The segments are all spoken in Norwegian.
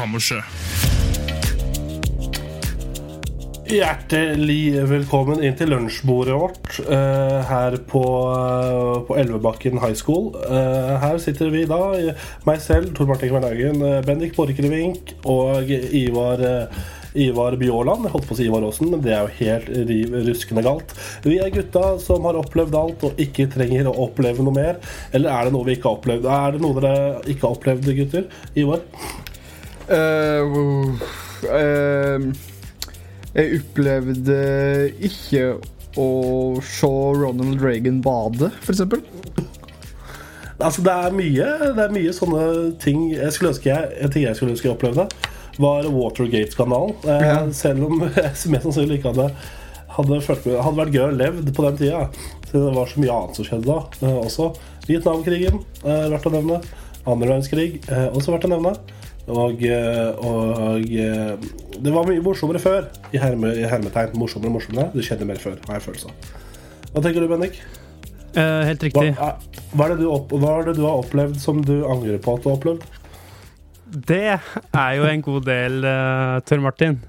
Kammerset. Hjertelig velkommen inn til lunsjbordet vårt eh, her på, eh, på Elvebakken high school. Eh, her sitter vi da, meg selv, Tor Martin Kvernhagen, uh, Bendik Borchgrevink og Ivar eh, Ivar Bjåland. Jeg holdt på å si Ivar Aasen, men det er jo helt riv ruskende galt. Vi er gutta som har opplevd alt og ikke trenger å oppleve noe mer. Eller er det noe vi ikke har opplevd? Er det noe dere ikke har opplevd, gutter? Ivar? Eh, uh, jeg opplevde ikke å se Ronald Reagan bade, f.eks. Altså, det er mye Det er mye sånne ting jeg skulle ønske jeg, En ting jeg skulle ønske jeg opplevde, var Watergate-skandalen. Eh, Ja. Selv om jeg mest sannsynlig ikke hadde hadde, følt, hadde vært gøy å levd på den tida. Siden det var så mye annet som skjedde da eh, også. Vietnamkrigen, eh, verdt å nevne. Andre verdenskrig, eh, også verdt å nevne. Og, eh, og eh, det var mye morsommere før. I, herme, i hermetegn. Morsommere morsommere. Det skjedde mer før, har jeg følelse av. Hva tenker du, Bendik? Eh, helt riktig. Hva, hva, er det du opp, hva er det du har opplevd som du angrer på at du har opplevd? Det er jo en god del, uh, Tørr Martin.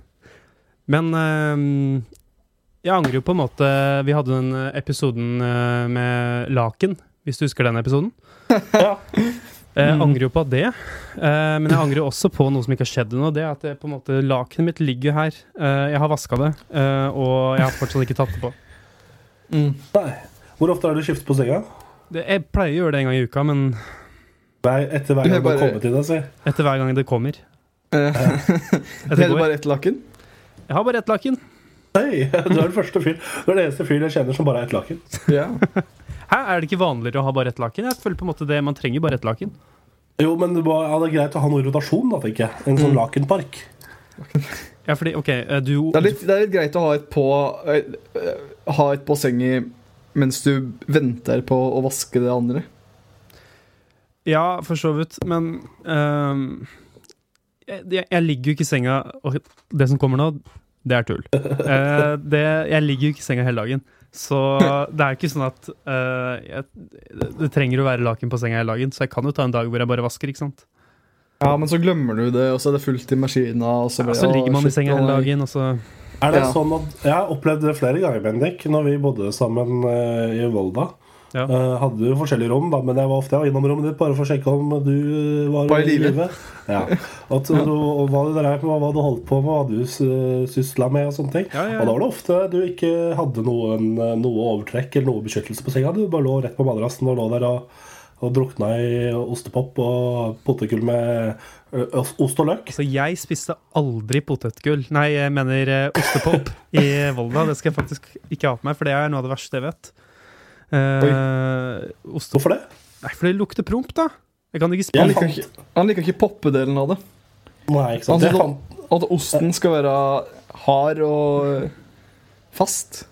Men uh, jeg angrer jo på en måte Vi hadde den eh, episoden eh, med laken, hvis du husker den episoden. Ja. Jeg angrer jo på det, eh, men jeg angrer også på noe som ikke har skjedd ennå. Det er at jeg, på en måte, lakenet mitt ligger her. Eh, jeg har vaska det, eh, og jeg har fortsatt ikke tatt det på. Nei. Hvor ofte er det skiftet på senga? Det, jeg pleier å gjøre det en gang i uka, men Hver, etter hver er gang det, bare- kommer til deg, si. etter hver gang det kommer. Uh, det er bare ett laken. Jeg har bare ett laken. Nei, du er den første fyren Du er den eneste fyren jeg kjenner som bare har ett laken. Ja. Hæ, er det ikke vanligere å ha bare ett laken? Jeg føler på en måte det, Man trenger bare ett laken. Jo, men det, var, ja, det er greit å ha noe rotasjon, da, tenker jeg. En sånn lakenpark. Ja, fordi, ok, eh, du Det, er litt, det er litt greit å ha et på eh, eh, Ha et på senga mens du venter på å vaske det andre. Ja, for så vidt, men ehm, jeg, jeg, jeg ligger jo ikke i senga Og det som kommer nå, det er tull. Uh, det, jeg ligger jo ikke i senga hele dagen. Så det er ikke sånn at uh, jeg, det trenger å være laken på senga hele dagen. Så jeg kan jo ta en dag hvor jeg bare vasker, ikke sant. Ja, Men så glemmer du det, og så er det fullt i maskina. Og så, Ja, så ligger man i senga hele dagen, og så Er det Ja. sånn at Jeg har opplevd det flere ganger, Bendik, når vi bodde sammen uh, i Volda. Ja. Uh, hadde jo forskjellige rom, da, men jeg var ofte ja, innom rommet ditt bare for å sjekke om du var, i live. Ja. At, du, og hva, drev hva du holdt på med, hva du sysla med og sånne ting. Ja, ja, Og da var det ofte du ikke hadde noen, noe overtrekk eller noe beskyttelse på senga. Du bare lå rett på madrassen og lå der og, og drukna i ostepop og potetgull med ø, ost og løk. Altså, jeg spiste aldri potetgull Nei, jeg mener ostepop i Volda. Det skal jeg faktisk ikke ha på meg, for det er noe av det verste jeg vet. Uh, Hvorfor det? Nei, for det lukter promp, da. Jeg kan ikke spille. Han liker ikke, han liker ikke poppedelen av det. Nei, ikke sant. Han synes fant, At osten skal være hard og fast.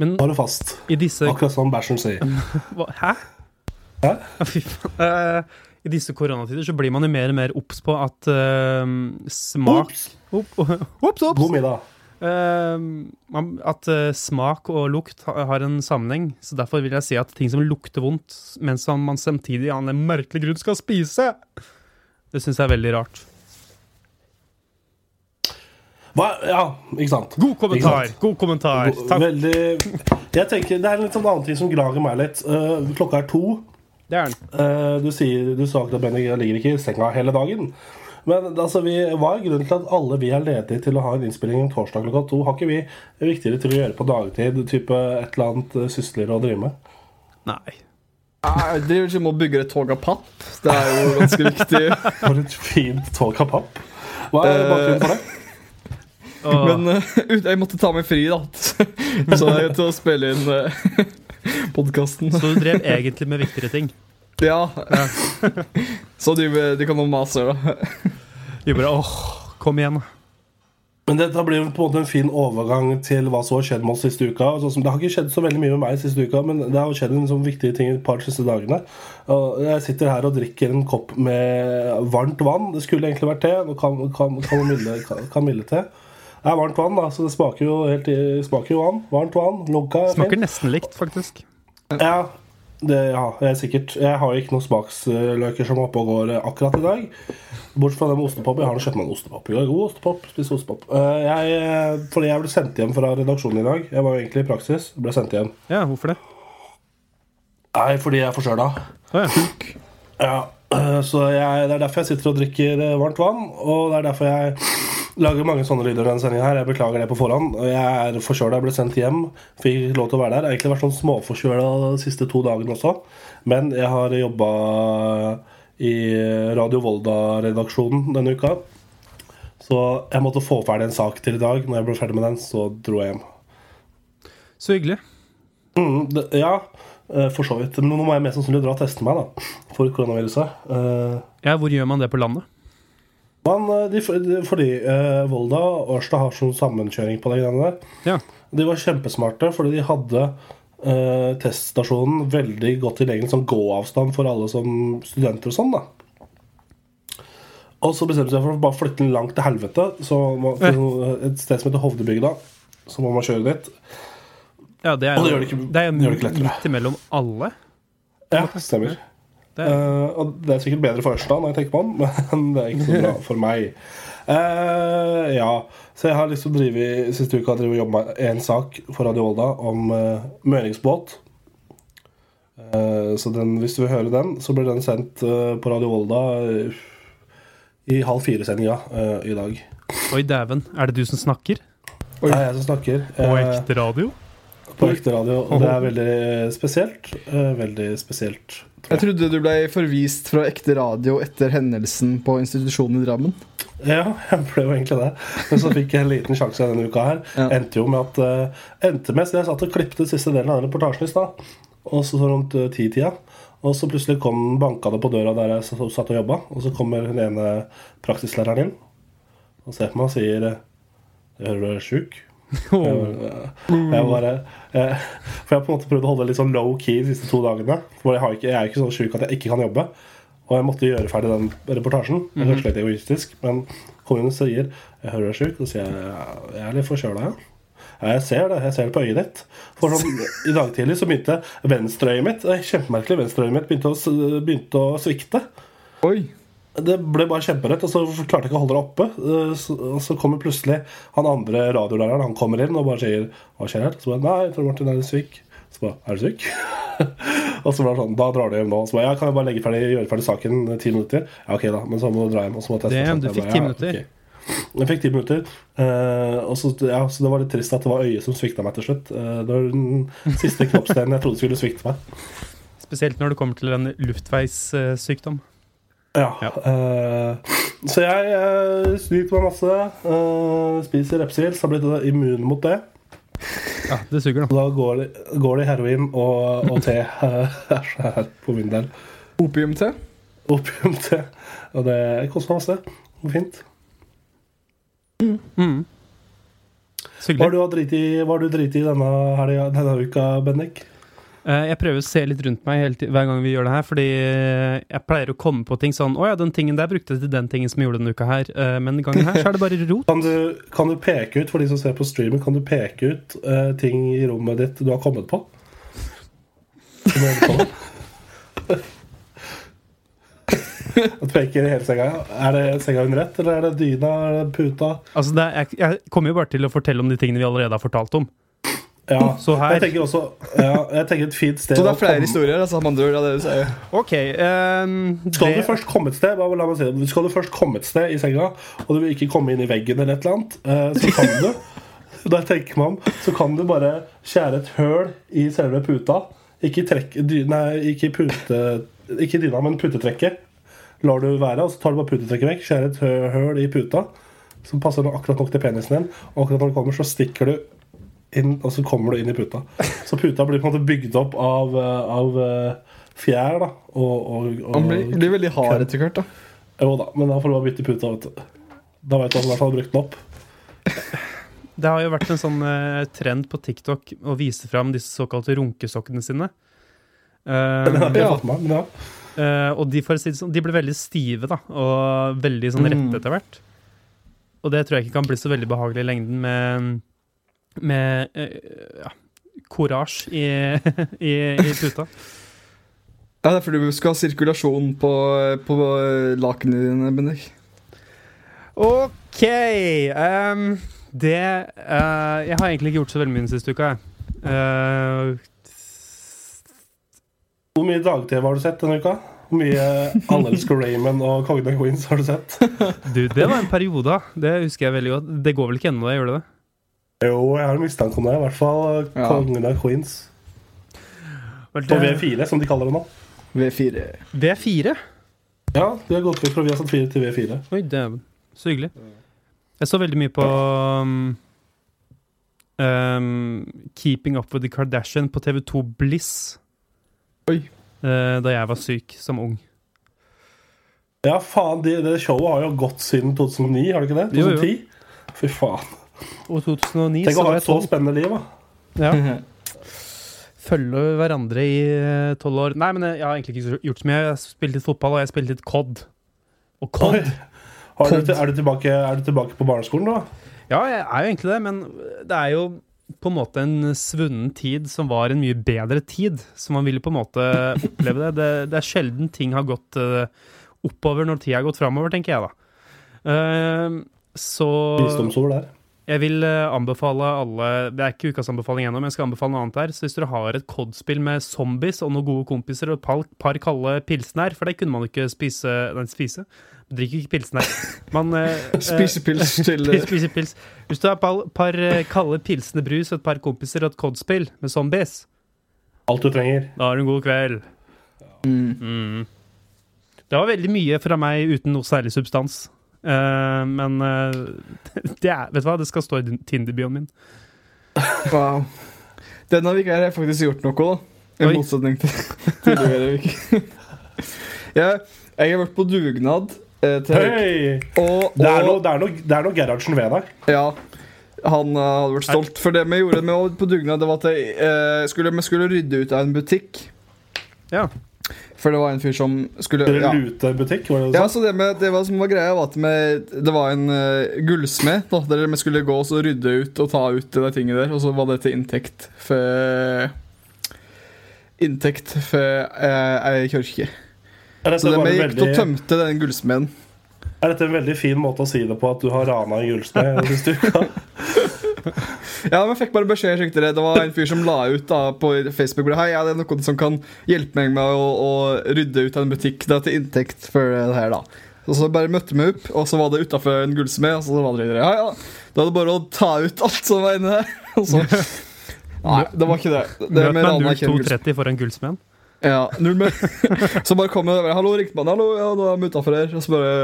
Men hard og fast. i disse Akkurat som bæsjen sier. hva, Hæ? Hæ? Ja, Fy faen. Eh, I disse koronatider så blir man jo mer og mer obs på at uh, smak Ops! Ops, ops! God middag. Eh, at eh, smak og lukt ha- har en sammenheng. Så derfor vil jeg si at ting som lukter vondt, mens man samtidig av en merkelig grunn skal spise, det syns jeg er veldig rart. Hva? Ja, ikke sant. God kommentar! Sant? God kommentar. Takk. Veldig Jeg tenker, Det er en litt sånn annen ting som glager meg litt. Uh, klokka er to. Det er den. Uh, du, sier, du sa at Benny ligger ikke i senga hele dagen. Men altså, vi, hva er grunnen til at alle vi er ledige til å ha en innspilling torsdag klokka to? Har ikke vi viktigere til å gjøre på dagtid? Type et eller annet uh, sysler å drive med? Nei. Jeg driver ikke med å bygge et tog av papp. Det er jo ganske viktig. For et fint tog av papp. Hva er bakgrunnen for det? Og, Men uh, jeg måtte ta meg fri, da. Så jeg til å spille inn uh, podkasten. Så du drev egentlig med viktigere ting. Ja. Så du, de kan noen maser, da. de bare åh, kom igjen. Men dette blir på en måte en fin overgang til hva som har skjedd med oss siste uka. Sånn det har ikke skjedd så veldig mye med meg siste uka, men det har skjedd en sånn viktige ting et par siste dagene. Og jeg sitter her og drikker en kopp med varmt vann. Det skulle egentlig vært te. Nå kan, kan, kan, milde, kan, kan milde te. Det er varmt vann, da, så det smaker jo, helt, smaker jo vann. Varmt vann. Lunka. er Smaker nesten likt, faktisk. Ja, det ja, er sikkert. Jeg har ikke noen smaksløker som er oppe og går eh, akkurat i dag. Bortsett fra den med ostepop. Jeg har kjøpt meg en ostepop. i dag. God ostepop, spiser ostepop. Eh, Jeg, eh, fordi jeg ble sendt hjem fra redaksjonen i dag. Jeg var jo egentlig i praksis. Ble sendt hjem. Ja, hvorfor det? Nei, fordi jeg er forkjøla. Å ja. Ja, så jeg, det er derfor jeg sitter og drikker varmt vann. Og det er derfor jeg lager mange sånne lyder i denne sendinga her. Jeg beklager det på forhånd. Jeg er forkjøla, ble sendt hjem. Fikk lov til å være der. Jeg har egentlig vært sånn småforkjøla de siste to dagene også. Men jeg har jobba i Radio Volda-redaksjonen denne uka. Så jeg måtte få ferdig en sak til i dag. Når jeg ble ferdig med den, så dro jeg hjem. Så hyggelig. Mm, det, ja, øh, for så vidt. Men nå må jeg mest sannsynlig dra og teste meg da for koronaviruset. Uh, Ja, hvor gjør man det på landet? Man, eh, de, fordi eh, Volda og Ørsta har sånn sammenkjøring på de greiene der. Ja. De var kjempesmarte, fordi de hadde eh, teststasjonen veldig godt tilgjengelig, som gåavstand for alle som studenter og sånn. da Og så bestemte de seg for å bare flytte den langt til helvete. Så må, til et sted som heter Hovdebygda. Så må man kjøre dit. Ja, det er Og det gjør det ikke- det er det gjør det ikke lettere. midt imellom alle. Ja, stemmer. Det er, Eh, og det er sikkert bedre for Ørsta, når jeg tenker på den, men det er ikke så bra for meg. Uh, ja, så jeg har liksom drivet siste uka drivet og jobba med én sak for Radio Volda om uh, møringsbåt. Uh, så den, hvis du vil høre den, så blir den sendt på Radio Volda i halv fire-sendinga i dag. Oi, dæven. Er det du som snakker? Det er jeg som snakker. På ekte radio? på ekte radio. Og det er veldig spesielt. veldig spesielt. Jeg trodde du ble forvist fra ekte radio etter hendelsen på institusjonen i Drammen. Ja, jeg ble jo egentlig det. Men så fikk jeg en liten sjanse denne uka her. Ja. Endte jo med at uh, Endte med så Jeg satt og klippet siste delen av den reportasjen i stad. Og så rundt uh, ti-tida. Og så plutselig kom banka det på døra der jeg satt og jobba. Og så kommer den ene praksislæreren inn og ser på meg og sier eh, hører du er sjuk. Jeg bare, eh, For jeg har på en måte prøvd å holde litt sånn low key de siste to dagene. For jeg, har ikke, jeg er ikke så sjuk at jeg ikke kan jobbe. Og jeg måtte gjøre ferdig den reportasjen. Det er kanskje litt egoistisk, men kongen sier jeg hører du er sjuk. Og så sier jeg jeg er litt forkjøla, ja. Ja, jeg ser det. Jeg ser det på øyet ditt. For sånn, I dag tidlig så begynte venstreøyet mitt er Kjempemerkelig. Venstreøyet mitt begynte å, begynte å svikte. Oi. Det ble bare kjemperødt, og så klarte jeg ikke å holde det oppe. Eh, Så, og så kommer plutselig han andre radiolæreren Han kommer inn og bare sier 'Hva skjer her?' Så bare 'Nei, Tor Martin, er du syk?' Så bare 'Er du syk?' og så var det sånn 'Da drar du hjem nå.' Så bare 'Ja, kan jeg bare legge ferdig, gjøre ferdig saken ti minutter?' Ja, ok, da. Men så må du dra hjem. Og så måtte jeg. Damn, du fikk ti «Ja, minutter.» Jeg fikk ti minutter. Uh, og så, ja, så det var litt trist at det var øyet som svikta meg til slutt. Uh, det var den siste kroppsdelen jeg trodde skulle svikte meg. Spesielt når det kommer til en luftveissykdom. Ja. Ja. eh, så jeg uh, sliter meg masse. Uh, spiser Repsils. Har blitt immun mot det. Ja, det suger, da. Da går det, går det heroin og, og te eh, her på min del. Opiumte. Opiumte. Og det koster masse. Fint. Mm. Mm. Hva har du driti i, hva har du driti i denne, helga- denne uka, Bendik? Eh, Jeg prøver å se litt rundt meg hver gang vi gjør det her, fordi eh, jeg pleier å komme på ting sånn 'Å ja, den tingen der brukte jeg til den tingen som jeg gjorde denne uka her', Eh, men denne gangen her så er det bare rot. Kan du, kan du peke ut, for de som ser på streamen, kan du peke ut uh, ting i rommet ditt du har kommet på? Jeg peker i hele senga. Er det senga under ett, eller er det dyna, er det puta? Altså, det er, jeg, jeg kommer jo bare til å fortelle om de tingene vi allerede har fortalt om. Ja. Så her- Jeg tenker også ja, Jeg tenker et fint sted Så det er flere historier, altså, andre ja, det du sier. OK. um, Skal du først komme et sted bare la meg si det, Skal du først komme et sted i senga, og du vil ikke komme inn i veggen eller et eller annet, eh, så kan du Da tenker man Så kan du bare skjære et høl i selve puta. Ikke, trekk, nei, ikke, pute, ikke dyna, men putetrekket. Lar du være, og så tar du bare putetrekket vekk. Skjærer et høl i puta som passer akkurat nok til penisen din. Og akkurat når du kommer, så stikker du inn, og så kommer du inn i puta. Så puta blir på en måte bygd opp av, eh, av eh, fjær, da. Og, og, og Han blir, blir veldig hard etter hvert, da. Jo da, men da får du bare bytte puta, vet du. Da vet du at du i hvert fall har brukt den opp. Det har jo vært en sånn eh, trend på TikTok å vise fram disse såkalte runkesokkene sine. Eh, ikke Ja. meg, ja. Uh, og de, for å si det sånn, de blir veldig stive, da, og veldig sånn Mm. rette etter hvert. Og det tror jeg ikke kan bli så veldig behagelig i lengden med, med eh, ja, courage i, i, i puta. Ja, det er fordi du skal ha sirkulasjon på, på lakenene dine, Bendik. OK. Um, det uh, Jeg har egentlig ikke gjort så veldig mye den siste uka, jeg. Uh, Hvor mye dag-TV har du sett denne uka? Hvor mye Alle elsker Raymond og Kongen av Queens har du sett? du, det var en periode. Det husker jeg veldig godt. Det går vel ikke ennå, det gjør det det? Jo, jeg har en mistanke om det. I hvert fall Ja. Kongen av Queens. På V4, som de kaller det nå. V4. V4? Ja, de har gått vekk fra Viasat 4 til V4. Oi, dæven. Så hyggelig. Jeg så veldig mye på um, um, Keeping Up With The Kardashian på TV2 Bliss. Oi. Uh, da jeg var syk som ung. Ja, faen, det, det showet har jo gått siden 2009, har det ikke det? Jo, jo. 2010? Fy faen. Og 2009 Tenk å ha et så spennende liv, da. Ja. Følge hverandre i eh, tolv år. Nei, men jeg har egentlig ikke gjort så mye. Jeg har spilt litt fotball, og jeg har spilt litt COD. Og COD Har du, er, du tilbake, er du tilbake på barneskolen, da? Ja, jeg er jo egentlig det, men det er jo på en måte en svunnen tid som var en mye bedre tid. Så man ville på en måte oppleve det. Det, det er sjelden ting har gått uh, oppover når tida har gått framover, tenker jeg da. Uh, så Visdomsord der. Jeg vil eh, anbefale alle Det er ikke ukas anbefaling ennå, men jeg skal anbefale noe annet her. Så hvis dere har et COD-spill med zombies og noen gode kompiser og et par, par kalde pilsner, for det kunne man ikke spise Nei, spise. Drikker ikke pilsner. Man eh, eh, Spiser pils til pils. Hvis du har et par, par eh, kalde pilsner brus og et par kompiser og et COD-spill med zombies, Alt du trenger. da har du en god kveld. mm. Mm. Det var veldig mye fra meg uten noe særlig substans. Eh, men eh, det er, vet du hva, det skal stå i Tinder-bioen min. Wow. Denne uka har jeg faktisk gjort noe, da. I Oi. motsetning til tidligere uker. jeg, jeg har vært på dugnad. Eh, til, Hei! og, Det er og- noe, det er noe, er noe Gerhardsen ved deg. Ja. Han uh, hadde vært stolt. For det vi gjorde med på dugnad, det var at jeg, uh, skulle, vi skulle rydde ut av en butikk. Ja. For det var en fyr som skulle Det ja. Lutebutikk? var det du Ja, så det, med, det var som var greia, var at med, det var en uh, gullsmed da, der vi skulle gå og så rydde ut og ta ut det tingene der, og så var det til inntekt for Inntekt for uh, ei kirke. Så det, vi gikk gikk og tømte den gullsmeden. er dette en veldig fin måte å si det på, at du har rana en gullsmed siste uka? Ja, men jeg fikk bare beskjed det. Det var en fyr som la ut da på Facebook Hei, ja, det er noen som kan hjelpe meg med å, å rydde ut en butikk. Det er til inntekt for det her, da. Og så bare møtte vi opp, og så var det utafor en gullsmed. Og så var det ja, ja. Da er det bare å ta ut alt som var inni der. Så Nei, det var ikke det. det Møt meg rana ikke en gullsmed. 0230 foran Gullsmeden. Ja, null med. Så bare kom jeg over. Hallo, ringte man. Hallo, ja, nå er vi utafor her. Og så bare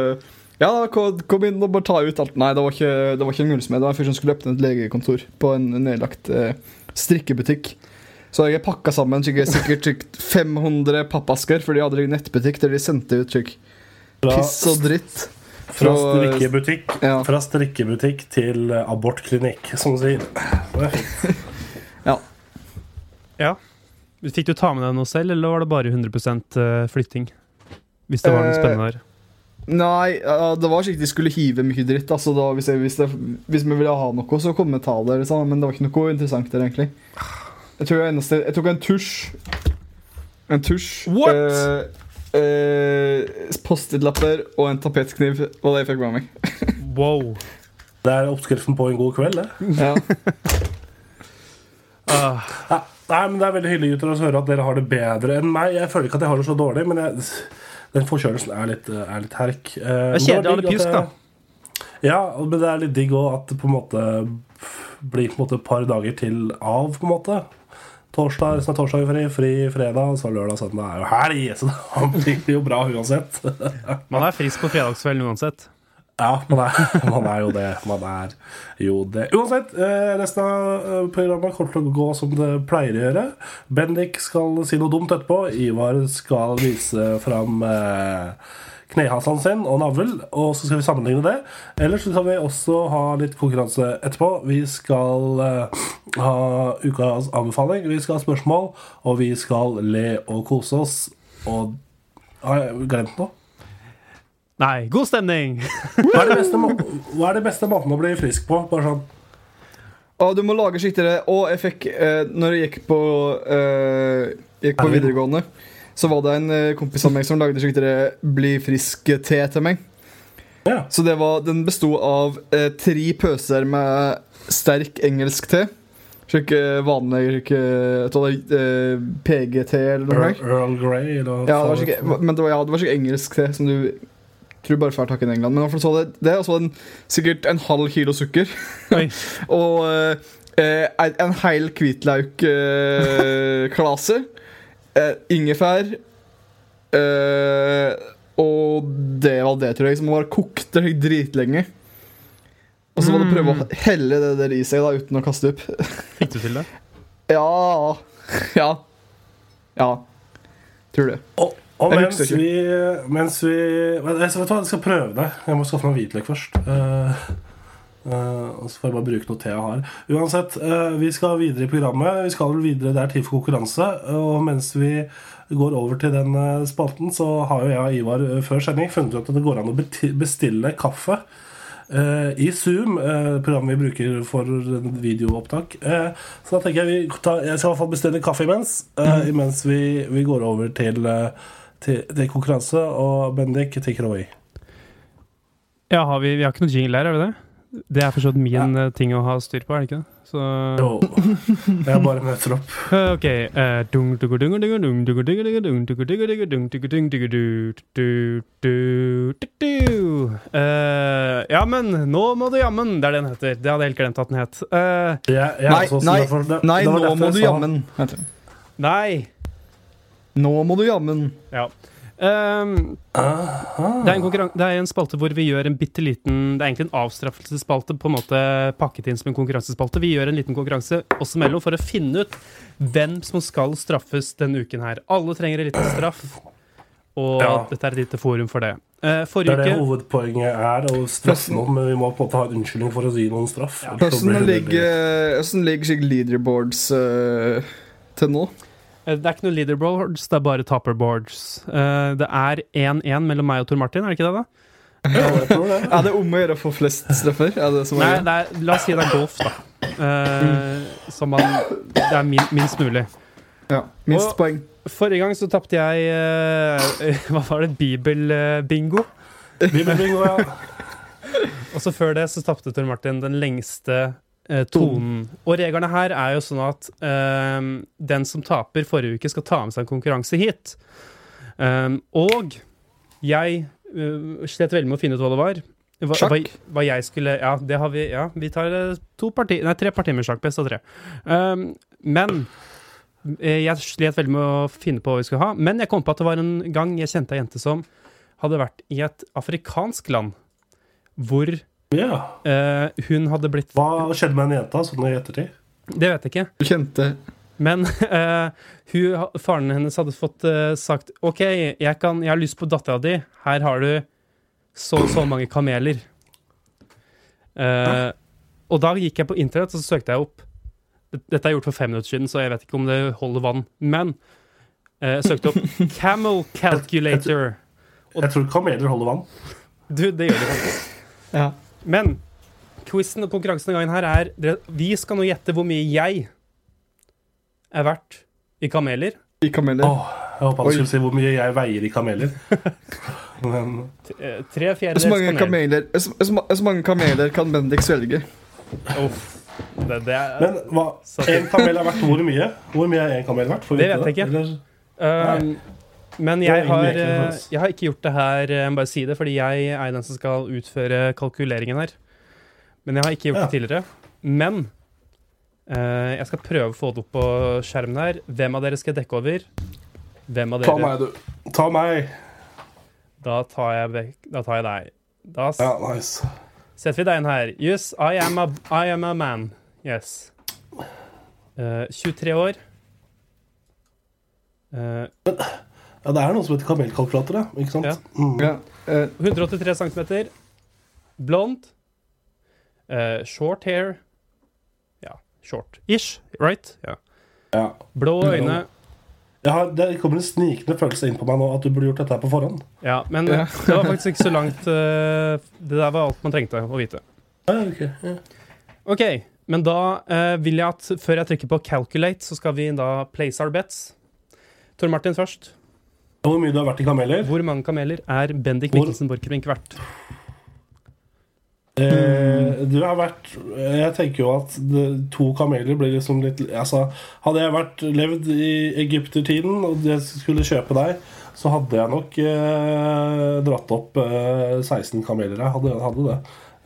Ja, kom, kom inn og bare ta ut alt. Nei, det var ikke, det var ikke en gullsmed. Det var en fyr som skulle åpne et legekontor på en nedlagt eh, strikkebutikk. Så jeg pakka sammen sikkert, sikkert sikkert 500 pappasker, for de hadde en nettbutikk der de sendte ut slik piss og dritt. fra fra- strikkebutikk Ja. Fra strikkebutikk til eh, abortklinikk, som de sier. Er. Ja. Fikk du ta med deg noe selv, eller var det bare 100 eh, flytting? Hvis det var noe Eh, spennende der. Nei, det var slik de skulle hive mye dritt. Altså, da, hvis, jeg, hvis, det, hvis vi ville ha noe, så kom vi ta det. Liksom. Men det var ikke noe interessant der, egentlig. Jeg tror jeg, eneste, jeg tok en tusj. En tusj. What? Eh, eh, Post-it-lapper og en tapetkniv var det jeg fikk med meg. Wow. Det er oppskriften på en god kveld, det. Ja. uh. Nei, men Det er veldig hyggelig gutter å høre at dere har det bedre enn meg. Jeg føler ikke at jeg har det så dårlig, men jeg, den forkjølelsen er litt, er litt herk. Eh, Det er kjedelig å ha det pjusk, da. Ja, men det er litt digg òg at det på en måte blir på en måte et par dager til av, på en måte. Torsdag, resten av torsdag fri, fri fredag, så lørdag søndag er jo helg, så det blir jo bra uansett. man er frisk på fredagskvelden uansett. Ja, man er, man er jo det. Man er jo det. Uansett, eh, resten av eh, programmet kommer til å gå som det pleier å gjøre. Bendik skal si noe dumt etterpå. Ivar skal vise fram eh, knehasen sin og navl, og så skal vi sammenligne det. Ellers skal vi også ha litt konkurranse etterpå. Vi skal ha ukas anbefaling, vi skal ha spørsmål, og vi skal le og kose oss. Og har jeg glemt noe? Nei, god stemning! Hva er, hva er det beste måten å bli frisk på? Bare sånn Ah, du må lage skikkelig Og jeg fikk eh, Når jeg gikk på eh, Gikk på videregående, så var det en eh, kompis av meg som lagde skikkelig Bli frisk-te til meg. Ja. Så det var, den besto av eh, tre pøser med sterk engelsk te. Slik eh, vanlig slik, eh, er, eh, PGT eller noe. Earl, Earl Grey eller Ja, det var slik, men det var, ja, det var skikkelig engelsk te som du tror bare fælt hakket i England. Men så det, det er altså en, sikkert en halv kilo sukker. Og eh, eh, en, hel hvitlauklase. eh, ingefær. eh, og det var det, tror jeg. Som var kokte dritlenge. Og så var det å prøve å helle det der i seg da, uten å kaste opp. Fikk du til det? Ja Ja. Ja. Tror det. Og, og Jeg mens vi, mens vi du hva, jeg skal prøve det. Jeg må skaffe meg hvitløk først. Uh, Uh, og så får jeg bare bruke noe te jeg har. Uansett, uh, vi skal videre i programmet. Vi skal vel videre, Det er tid for konkurranse. Og mens vi går over til den spalten, så har jo jeg og Ivar før sending funnet ut at det går an å bestille kaffe. I Zoom, programmet vi bruker for videoopptak. Så da tenker jeg vi tar, Jeg skal i hvert fall bestille kaffe imens. eh, Imens vi, vi går over til, eh, til, til konkurranse. Og Bendik, take it away. Ja, har vi, vi, har ikke noe jingle her, har vi det? Det er forstått min ja. ting å ha styr på, er det ikke det? Så Jo. Jeg bare møter opp. OK. Ja, men nå må du jammen Det er det den heter. Det hadde jeg helt glemt at den het. Uh, ja, ja, nei, nei, nei, nå må du jammen. Nei. Nå må du jammen. Ja. Um, det, er en det er en spalte hvor vi gjør en bitte liten Det er egentlig en avstraffelsesspalte, på en måte pakket inn som en konkurransespalte. Vi gjør en liten konkurranse oss imellom for å finne ut hvem som skal straffes denne uken her. Alle trenger en liten straff, og Ja. dette er et lite forum for det. Eh, Det er det hovedpoenget er, å straffe noen, men vi må på en måte ha en unnskyldning for å gi noen straff. Hvordan ligger, ligger leaderboards uh, til nå? Eh, Det er ikke noe leaderboards, det er bare topperboards. Eh, det er 1-1 mellom meg og Tor Martin, er det ikke det, da? Ja, det. Er det om å gjøre å få flest straffer? Er det som Nei, det er, la oss si det er golf, da. Eh, Som man Det er min, minst mulig. ja, minst Og- poeng. Forrige gang så tapte jeg uh, Hva var det? Bibelbingo. Bibelbingo, ja. Og så før det så tapte Tor Martin den lengste tonen. Og reglene her er jo sånn at eh, den som taper forrige uke, skal ta med seg en konkurranse hit. Um, og jeg uh, slet veldig med å finne ut hva det var. Hva, hva, hva jeg skulle Ja, det har vi. Ja, vi tar eh, to parti, nei, tre partier med sjakk. Best av tre. Um, men eh, jeg slet veldig med å finne på hva vi skulle ha. Men jeg kom på at det var en gang jeg kjente ei jente som hadde vært i et afrikansk land hvor ja. eh, hun hadde blitt Hva skjedde med en jenta sånn i ettertid? Det vet jeg ikke. Du kjente Men eh, hun, faren hennes hadde fått eh, sagt OK, jeg, kan, jeg har lyst på dattera di. Her har du så og så mange kameler. Eh, og da gikk jeg på internett og så søkte jeg opp Dette er gjort for fem minutter siden, så jeg vet ikke om det holder vann. Men eh, jeg søkte opp 'camel calculator'. Jeg tror kameler holder vann. Du, det gjør det faktisk. Ja. Men quizen og konkurransen denne gangen her er Vi skal nå gjette hvor mye jeg er verdt i kameler. i kameler. Åh, jeg håpa du skulle si hvor mye jeg veier i kameler. Men Eh, Tre fjerdedels kameler, så, så, ma- så mange kameler kan Bendik svelge. Uff. Det, det er Men hva, en kamel er verdt hvor mye? Hvor mye er en kamel verdt? Det vet jeg ikke. Eller- Um, men jeg har, eh, jeg har ikke gjort det her, eh, jeg må bare si det, fordi jeg er den som skal utføre kalkuleringen her. Men jeg har ikke gjort Ja. det tidligere. Men uh, jeg skal prøve å få det opp på skjermen her. Hvem av dere skal jeg dekke over? Hvem av Ta meg, du. Ta meg. Da tar jeg, vekk, da tar jeg deg. Da Ja, nice. setter vi deg inn her. Yes, I am a, I am a man. Yes. Uh, 23 år. Eh, Ja, det er noe som heter kamelkalkulator, ja. Ikke sant? Ja. Mm. Ja. Uh, 183 cm. Blond. Uh, short hair. Ja, short-ish, right? Ja. ja. Blå øyne. Jeg har, det kommer en snikende følelse inn på meg nå at du burde gjort dette her på forhånd. Ja, men Ja. det var faktisk ikke så langt Uh, Det der var alt man trengte å vite. Ja, ok. Ja. Ok, men da eh, vil jeg at før jeg trykker på calculate, så skal vi da place our bets. Tor Martin først. Hvor mye du har vært i kameler? Hvor mange kameler er Bendik Mikkelsen Borchgrevink verdt? Eh, du har vært Jeg tenker jo at det, to kameler blir liksom litt Altså, hadde jeg vært levd i egyptertiden og jeg skulle kjøpe deg, så hadde jeg nok eh, dratt opp eh, 16 kameler. Jeg hadde, hadde det.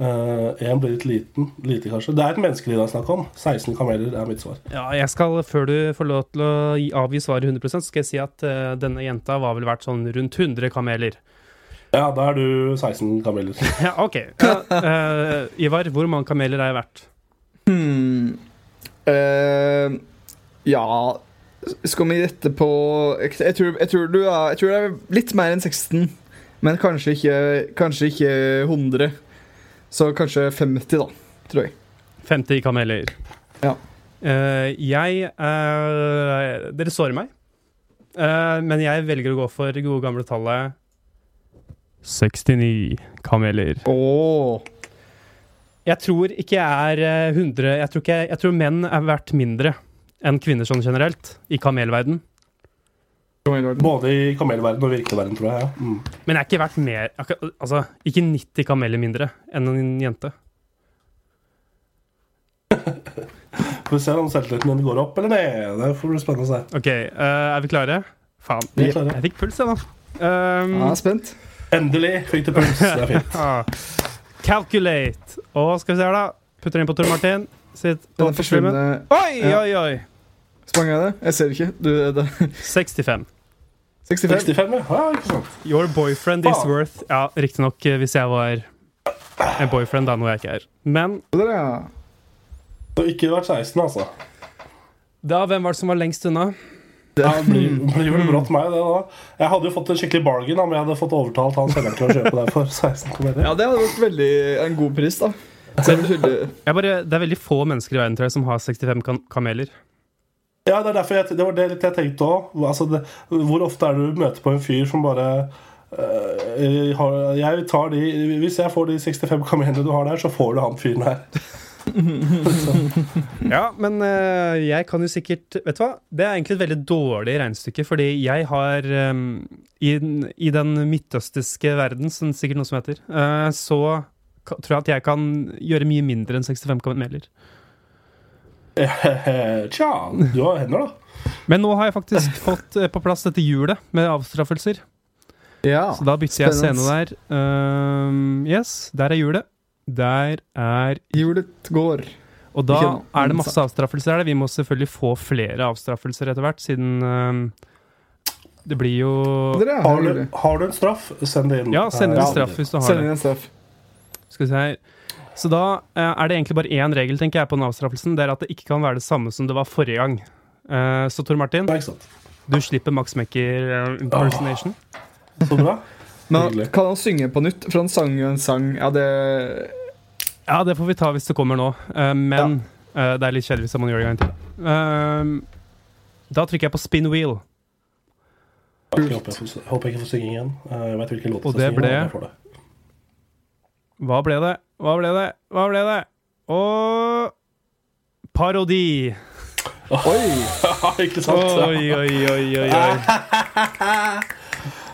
Én blir litt liten. Lite, kanskje. Det er et menneskeliv det er snakk om. 16 kameler er mitt svar. Ja, jeg skal, Før du får lov til å gi- avgi svaret 100 så skal jeg si at uh, denne jenta var vel verdt sånn rundt 100 kameler. Ja, da er du 16 kameler. Ja, OK. Uh, uh, Ivar, hvor mange kameler er jeg verdt? hmm. Eh, ja Skal vi gjette på jeg, jeg, tror, jeg, tror du er, jeg tror det er litt mer enn 16, men kanskje ikke, kanskje ikke 100. Så kanskje 50, da, tror jeg. 50 kameler. Ja. Uh, jeg uh, Dere sårer meg, uh, men jeg velger å gå for det gode gamle tallet 69 kameler. Åh Jeg tror ikke jeg er eh, 100 jeg tror, ikke, jeg tror menn er verdt mindre enn kvinner sånn generelt, i kamelverden. Både i kamelverden og virkelig verden, tror jeg. Ja. Mm. Men jeg er ikke verdt mer Altså, ikke 90 kameler mindre enn en jente. Får vi se om selvtilliten din går opp eller ned. Det får bli spennende å se. OK, uh, er vi klare? Faen. Vi klare. jeg fikk puls, jeg, nå. Um, er spent. Endelig fikk du puls. Det er fint. ah. Calculate. Og skal vi se her, da. Putter inn på Tor Martin. Sitt Den forsvunne Oi, Ja. oi, oi! Sprang jeg det? Jeg ser ikke. Du, det. 65. 65. 65, ja. ja ikke sant. Your boyfriend is worth Ja, riktignok eh, hvis jeg var en boyfriend, da, noe jeg ikke er. Men Der, har Så ikke vært 16, altså. da, hvem var det som var lengst unna? Ja, det blir, blir vel brått meg, det da. Jeg hadde jo fått en skikkelig bargain om jeg hadde fått overtalt han selgeren til å kjøpe deg for 16 kometer. ja, det hadde vært veldig en god pris, da. Bare, det er veldig få mennesker i verden tror jeg, som har 65 kan kameler. Ja, det jeg, det var det litt jeg tenkte òg. Altså, hvor ofte er det du møter på en fyr som bare øh, har, jeg tar de, Hvis jeg får de 65 kamelene du har der, så får du han fyren her. Ja, men øh, jeg kan jo sikkert Vet du hva? Det er egentlig et veldig dårlig regnestykke, fordi jeg har øh, i, I den midtøstiske verden, som sikkert noe som heter, så tror jeg at jeg kan gjøre mye mindre enn 65 kameler. Tja, du har hender, da. Men nå har jeg faktisk fått eh, på plass dette hjulet med avstraffelser. Ja. Så da bytter jeg scene der. Um, yes, der er hjulet. Der er Hjulet går. Og da er det masse avstraffelser her. Vi må selvfølgelig få flere avstraffelser etter hvert, siden um, det blir jo Har du, har du en straff, send det inn. Ja, send inn en straff hvis du har Send det. inn en straff. Skal vi se her. Så da eh, er det egentlig bare én regel tenker jeg, på den avstraffelsen. Det er at det ikke kan være det samme som det var forrige gang. Eh, så Tor Martin, Ja, du slipper Max Mekker impersonation. impersonation. Så bra. Men kan han synge på nytt? For han sang jo en sang Ja, det Ja, det får vi ta hvis det kommer nå. Eh, men eh, det er litt kjedelig hvis man gjør det en gang til. Eh, da trykker jeg på spin wheel. Jeg håper jeg, får, håper jeg ikke får synge igjen. Eh, Jeg vet hvilken låt jeg det skal synge, ble- men jeg får det. Hva ble det? Hva ble det? Hva ble det? Og parodi. Oi! ikke sant? Oi, oi, oi, oi, oi.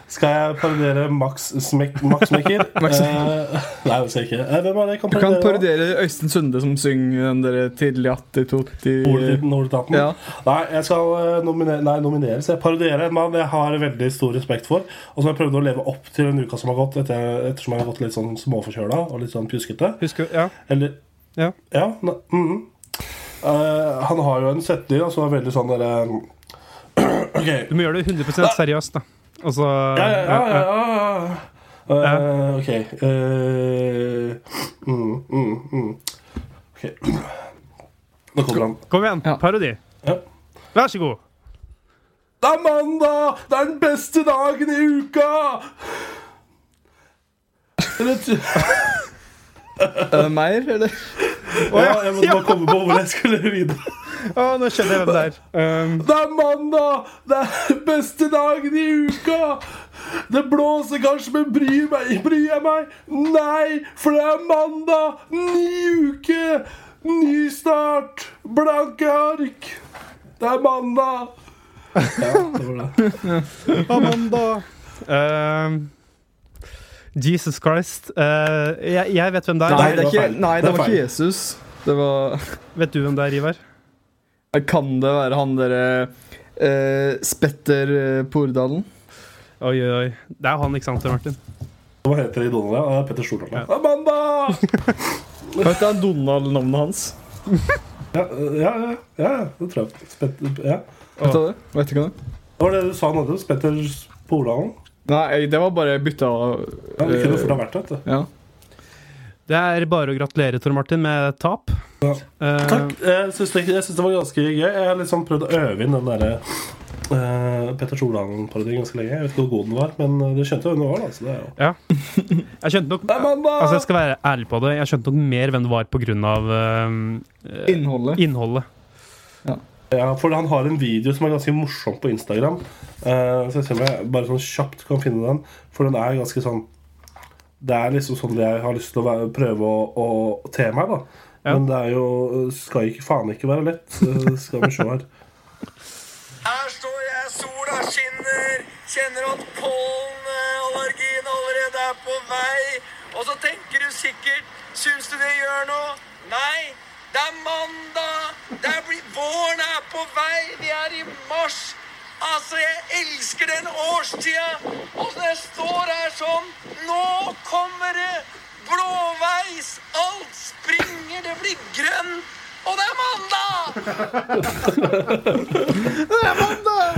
Skal jeg parodiere Max, Smek Max Mekker? Eh, nei, det skal jeg ikke. Eh, Hvem er det jeg kan Du kan parodiere? Øystein Sunde som synger den der tidlig attitutti Nordetaten. Nordetaten. Ja. Nei, jeg skal nominere, nomine nei, nomineres. Jeg parodierer en mann jeg har veldig stor respekt for, og som jeg prøvde å leve opp til den uka som har gått, etter, ettersom jeg har gått litt sånn småforkjøla og litt sånn pjuskete. Husker? Ja. Eller Ja. Ja. ne- -hmm. uh, han har jo en setning som altså, er veldig sånn derre okay. Du må gjøre det 100 seriøst, da. Og så Ja, ja, ja, ja, ja. Eh, ok. Uh, mm, mm, mm. Ok. Nå kommer han. Kom igjen, Ja. parodi. Ja. Vær så god. Det er mandag! Det er den beste dagen i uka! Eller, uh, Er mer, eller? Ja, jeg måtte bare komme på hvor jeg skulle videre. Å, nå skjønner jeg hvem det er. Um, Det er mandag! Det er beste dagen i uka! Det blåser kanskje, men bryr, meg, bryr jeg meg? Nei, for det er mandag! Ny uke! Ny start! Blanke ark! Det er mandag! Ja, det var det. Amanda. Um, Jesus Christ. Uh, jeg, jeg vet hvem det er. Nei, det det er var ikke, nei, Det det var ikke Jesus. Det var Vet du hvem det er, Ivar? Kan det være han derre uh, Spetter eh, Pordalen? Oi, oi, oi. Det er han, ikke sant, Martin? Hva heter det i Donald? Ja, er Petter Stordalen. Ja. Amanda! Vet du Donald-navnet hans? Ja, ja, ja, ja, det tror jeg. Spetter, ja. Vet du det? Vet du ikke det? det var det du sa nå? Spetter Pordalen? Nei, det var bare bytta Ja, det kunne fort ha vært det. vet du. Ja. Det er bare å gratulere, Tor Martin, med tap. Ja. Uh, Takk. Jeg syns det, det var ganske gøy. Jeg har liksom prøvd å øve inn den derre uh, Petter Stordalen-parodien ganske lenge. Jeg vet ikke hvor god den var, men uh, du skjønte hvem det var. Altså, det ja. jo Jeg skjønte nok! Altså, jeg skal være ærlig på det. Jeg skjønte nok mer hvem det var på grunn av um, eh, Innholdet. innholdet. Ja, for han har en video som er ganske morsom på Instagram. Uh, så jeg ser om jeg bare sånn kjapt kan finne den. For den er ganske sånn Det er liksom sånn jeg har lyst til å være, prøve å, å te meg, da. Ja. Men det er jo skal ikke, faen ikke være lett. Uh, skal vi se her. Her står jeg, sola skinner, kjenner at pollenallergien allerede er på vei. Og så tenker du sikkert, syns du det gjør noe? Nei, det er mandag. Det er blitt, våren er på vei. Vi er i mars. Altså, jeg elsker den årstida. Og når jeg står her sånn, nå kommer det blåveis. Alt springer, det blir grønt. Og det er mandag! det er mandag!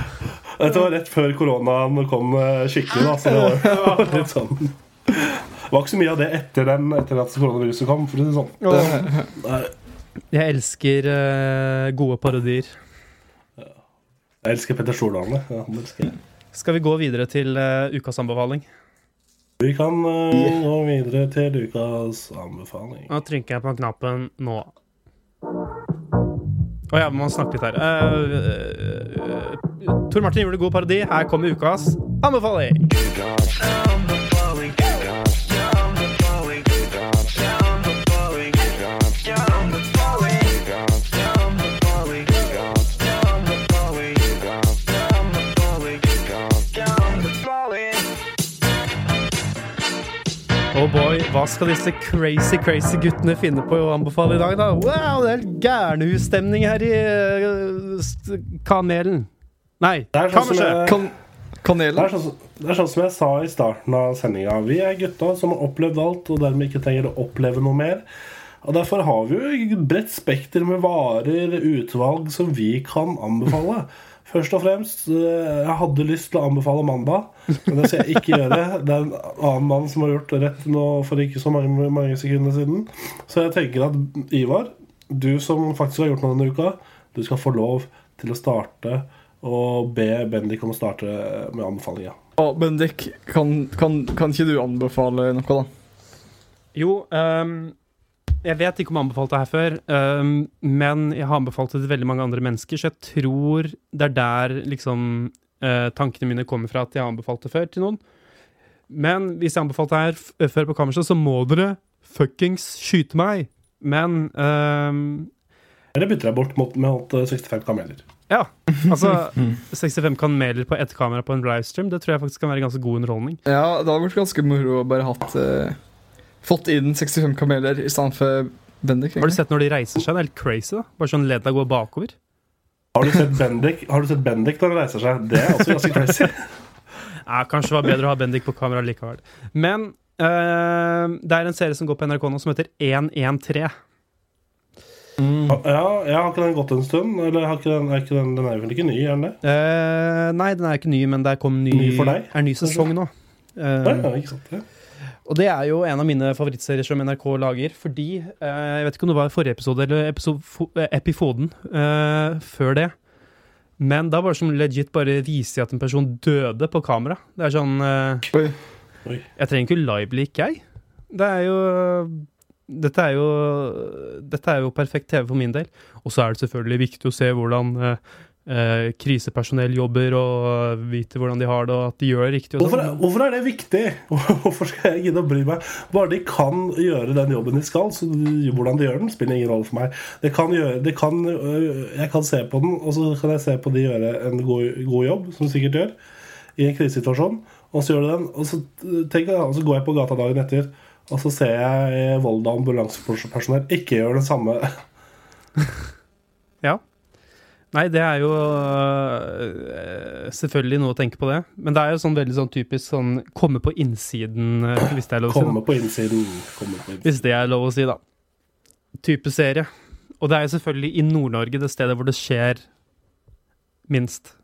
Dette var rett før koronaen kom eh, skikkelig. Da, så det var, litt sånn Det var ikke så mye av det etter, den, etter at koronaviruset kom. For å si det sånn. Nei, Jeg elsker uh, gode parodier. Jeg elsker Petter Stordalen. Ja, det elsker jeg. Skal vi gå videre til uh, ukas anbefaling? Vi kan uh, gå videre til ukas anbefaling. Nå trykker jeg på knappen nå. Å ja, vi må snakke litt her. Uh, uh, uh, Tor Martin gjorde god parodi. Her kommer ukas anbefaling. Boy, hva skal disse crazy, crazy guttene finne på å anbefale i dag, da? Wow, det er helt gærnehusstemning her i uh, Kanelen. Nei, Det er sånn som Kammerset. jeg- Kan Det Kanelen? er, sånn, det er sånn som jeg sa i starten av sendinga. Vi er gutta som har opplevd alt, og dermed ikke trenger å oppleve noe mer. Og Derfor har vi jo et bredt spekter med varer, utvalg, som vi kan anbefale. Først og fremst, eh, jeg hadde lyst til å anbefale mandag, men det skal jeg ikke gjøre. Det er en annen mann som har gjort rett nå for ikke så mange, mange sekunder siden. Så jeg tenker at Ivar, du som faktisk har gjort noe denne uka, du skal få lov til å starte og be Bendik om å starte med anbefalinga. Ja, Bendik, kan, kan, kan ikke du anbefale noe, da? Jo, ehm, jeg vet ikke om jeg anbefalte anbefalt det her før, um, men jeg har anbefalt det til veldig mange andre mennesker, så jeg tror det er der liksom uh, tankene mine kommer fra at jeg har anbefalt det før til noen. Men hvis jeg anbefalte anbefalt det her f før på kammerset, så må dere fuckings skyte meg. Men um, Eller bytter jeg bort mot, mot eh, 65 kameler. ja, altså 65 kameler på ett kamera på en livestream, det tror jeg faktisk kan være ganske god underholdning. Ja, det hadde vært ganske moro å bare hatt eh, Fått inn 65 kameler i stedet for Bendik. Har du sett når de reiser seg? Det er helt crazy, da. Bare sånn ledda går bakover. Har du sett Bendik Har du sett Bendik når han reiser seg? Det er også ganske crazy. Ja, kanskje det var bedre å ha Bendik på kamera likevel. Men eh, det er en serie som går på NRK nå som heter 113. Ja, jeg har ikke den gått en stund. Eller har ikke den, er ikke den, den er vel ikke ny, er den det? Uh, nei, den er ikke ny, men det kom ny, Ny for deg, er ny sesong nå. Uh, nei, ja, ikke sant? Ja. Og det er jo en av mine favorittserier som NRK lager, fordi eh, Jeg vet ikke om det var i forrige episode eller episode, eh, epifoden eh, før det. Men da var det som legit bare viser at en person døde på kamera. Det er sånn eh, Oi. Oi. Jeg trenger ikke live-leak, jeg. Det er jo dette er, jo, dette er jo perfekt TV for min del. Og så er det selvfølgelig viktig å se hvordan eh, eh, krisepersonell jobber, og vite hvordan de har det, og at de gjør det riktig. Hvorfor, sånn. hvorfor er det viktig? Hvorfor skal jeg gidde å bry meg? Bare de kan gjøre den jobben de skal, så de- hvordan de gjør den, spiller ingen rolle for meg. Det kan gjøre, det kan, øh, jeg kan se på den, og så kan jeg se på de gjøre en god, god jobb, som de sikkert gjør, i en krisesituasjon. Og så gjør de den, og så, tenk, og så går jeg på gata dagen etter, og så ser jeg Volda ambulansepersonell ikke gjør det samme. Ja. Nei, det er jo øh, selvfølgelig noe å tenke på det. Men det er jo sånn veldig sånn typisk sånn komme på innsiden, øh, hvis det er lov å si. Komme på innsiden. Komme på innsiden. Hvis det er lov å si, da. Type serie. Og det er jo selvfølgelig i Nord-Norge det stedet hvor det skjer minst.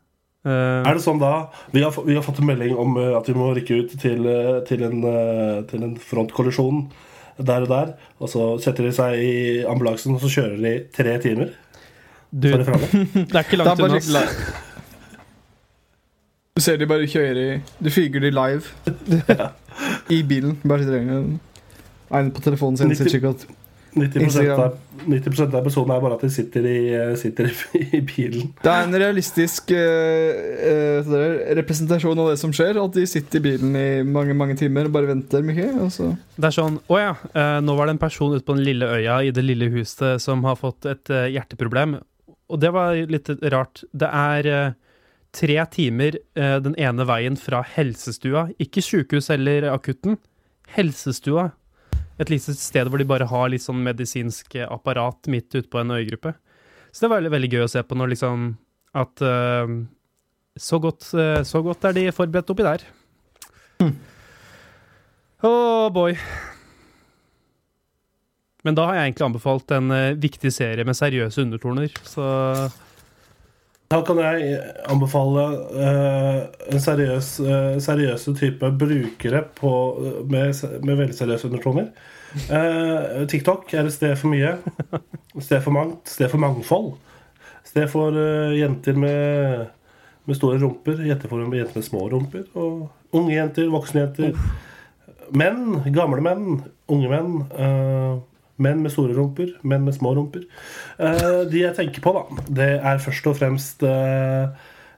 Uh, Er det sånn da Vi har, vi har fått en melding om eh, at vi må rykke ut til, eh, til, en, eh, til en frontkollisjon der og der. Og så setter de seg i ambulansen, og så kjører de tre timer. Du, det er ikke langt unna. Du ser de bare kjøre i Du fyger de live i bilen. Bare sitter der. En på telefonen sin sitter sikkert 90 Instagram. av, 90% av episoden er bare at de sitter i, eh, sitter i, bilen. Det er en realistisk uh, uh, representasjon av det som skjer. At de sitter i bilen i mange mange timer og bare venter mye. Og så Det er sånn Å ja, uh, nå var det en person ute på den lille øya i det lille huset som har fått et hjerteproblem. Og det var litt rart. Det er eh, tre timer eh, den ene veien fra helsestua. Ikke sjukehus eller akutten. Helsestua. Et lite sted hvor de bare har litt sånn medisinsk eh, apparat midt ute på en øygruppe. Så det var veldig, veldig gøy å se på når liksom at uh, så, godt, uh, så godt er de forberedt oppi der. Oh boy. Men da har jeg egentlig anbefalt en eh, viktig serie med seriøse undertoner, så Da kan jeg anbefale uh, en seriøs, uh, seriøse type brukere på, med, med veldig seriøse undertoner. Uh, TikTok er et sted for mye. Et sted for mangt. Et sted for mangfold. Et sted for eh, jenter med, med store rumper. Jenter for jenter med små rumper. Og unge jenter, voksne jenter. Menn, gamle menn, unge menn. Menn med store rumper, menn med små rumper. Eh, de jeg tenker på, da, det er først og fremst eh,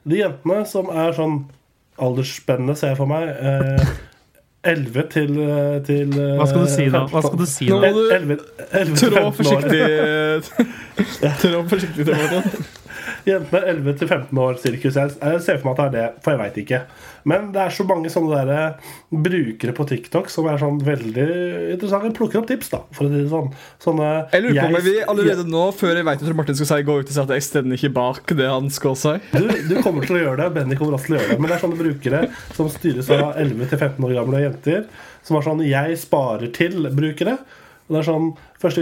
de jentene som er sånn aldersspennende, ser jeg for meg. Eh, 11 til, eh, til eh, Hva skal du si nå? Hva skal du si nå? Nå må du 11, 11 til trå forsiktig Trå forsiktig til Martin. Jentene 11 til 15 år sirkus. Jeg, ser for meg at det er det, for jeg veit ikke. Men det er så mange sånne der eh, brukere på TikTok som er sånn veldig interessante. Plukker opp tips, da, for å si det sånn. Sånne Jeg lurer på om vi allerede nå, før jeg vet hva Martin skal si, gå ut og si at jeg stender ikke bak det han skal si. Du, du kommer til å gjøre det. Benny kommer også til å gjøre det. Men det er sånne brukere som styres av 11 til 15 år gamle jenter. Som har sånn 'jeg sparer til'-brukere. Og det er sånn, først,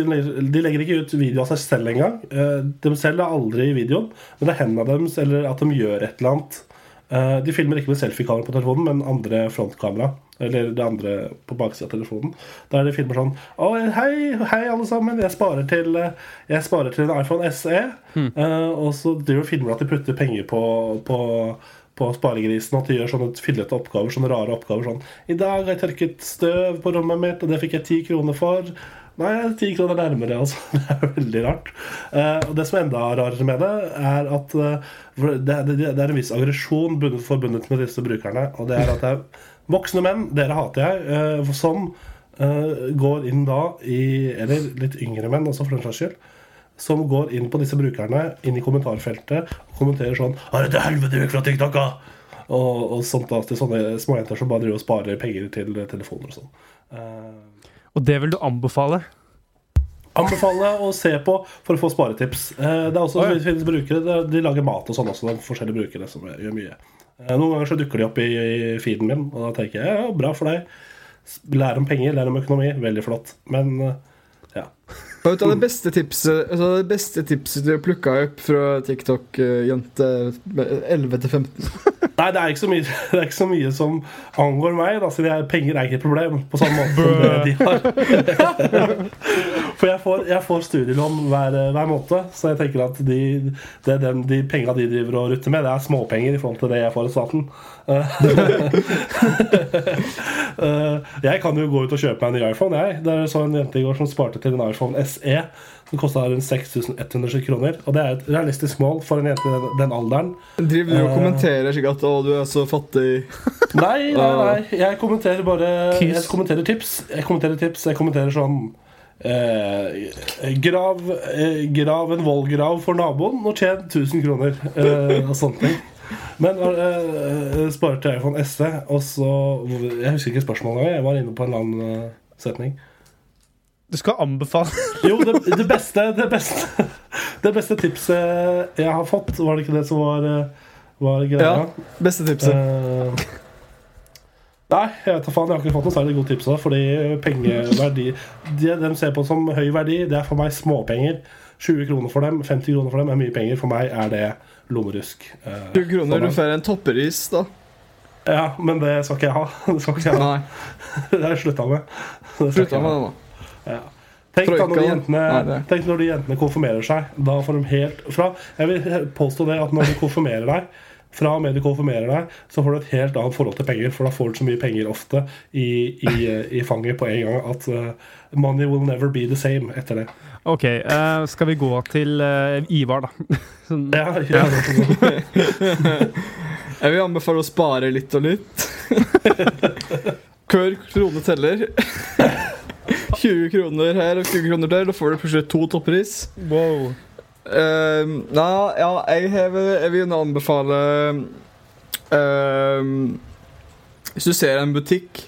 De legger ikke ut video av seg selv engang. Eh, De selv er aldri i videoen, men det er hendene deres eller at de gjør et eller annet. Eh, De filmer ikke med selfiekamera på telefonen, men andre frontkamera. Eller det andre på baksida av telefonen. Der de filmer sånn Å, hei, hei, alle sammen. Jeg sparer til, eh, jeg sparer til en iPhone SE. Eh, og så driver de og filmer at de putter penger på, på, på sparegrisen. At de gjør sånne fillete oppgaver, sånne rare oppgaver. Sånn I dag har jeg tørket støv på rommet mitt, og det fikk jeg ti kroner for. Nei, ti kroner nærmere, altså. Det er veldig rart. Eh, og det som er enda rarere med det, er at eh, det, det, det er en viss aggresjon forbundet med disse brukerne. Og det er at er voksne menn, dere hater jeg, eh, som eh, går inn da i Eller litt yngre menn også, for den saks skyld. Som går inn på disse brukerne, inn i kommentarfeltet, og kommenterer sånn Er det til helvete vekk fra TikTok, da? Og, og sånt da, til sånne småjenter som bare driver og sparer penger til telefoner og sånn. Uh, Og det vil du anbefale? Anbefale å se på for å få sparetips. Uh, Det er også oh, ja. finnes brukere De lager mat og sånn også. Er forskjellige brukere som gjør mye. Uh, Noen ganger så dukker de opp i, i feeden min, og da tenker jeg ja, bra for deg. Lær om penger, lære om økonomi. Veldig flott. Men ja. Vet du, det beste tipset altså det beste tipset du plukka opp fra TikTok-jente 11 til 15? Nei, det er, ikke så mye, det er ikke så mye som angår meg. Da, siden jeg, penger er ikke et problem på samme måte som det de har. For jeg får, jeg får studielån hver, hver måned, så jeg tenker at de, det den, de penga de driver og rutter med, det er småpenger i forhold til det jeg får i staten. Eh, jeg kan jo gå ut og kjøpe meg en ny iPhone. Jeg. Det er så en jente i går som sparte til en iPhone SE. Som kosta rundt 6100 kroner. Og det er et realistisk mål for en jente i den, den alderen. Driver du og uh, kommenterer slik at 'å, du er så fattig'? Nei, nei, nei. Jeg kommenterer bare Jeg kommenterer tips. Jeg kommenterer tips Jeg kommenterer sånn eh, grav, eh, grav en vollgrav for naboen og tjen 1000 kroner. Eh, og sånne ting. Men eh, sparte til iPhone SE, og så Jeg husker ikke spørsmålet engang. Jeg var inne på en eller annen eh, setning. Du skal anbefale Jo, det, det beste Det beste Det beste tipset jeg har fått, var det ikke det som var, eh, var greia? Ja. Beste tipset. Uh, nei, jeg vet da faen. Jeg har ikke fått noe særlig godt tips da. Fordi pengeverdi Det de ser på som høy verdi, det er for meg småpenger. 20 kroner for dem, 50 kroner for dem er mye penger. For meg er det lommerusk. eh, 20 kroner, du får en topperis, da. Ja, men det skal ikke jeg ha. Det skal ikke jeg ha. Nei. Det har jeg slutta med. Det Slutta med det, da. Ja. Tenk, da når de jentene, Nei, tenk når de jentene konfirmerer seg. Da får de helt fra Jeg vil påstå det at når de konfirmerer deg, fra og med du konfirmerer deg, så får du et helt annet forhold til penger. For da får du så mye penger ofte i, i, i fanget på en gang at uh, money will never be the same etter det. Ok, uh, skal vi gå til uh, Ivar, da? Sånn, Ja, ja, Jeg vil anbefale å spare litt og litt. Hver krone teller. 20 kroner her og 20 kroner der. Da får du plutselig to toppris. Wow. Um, nei, ja, jeg, har- jeg vil anbefale um, Hvis du ser en butikk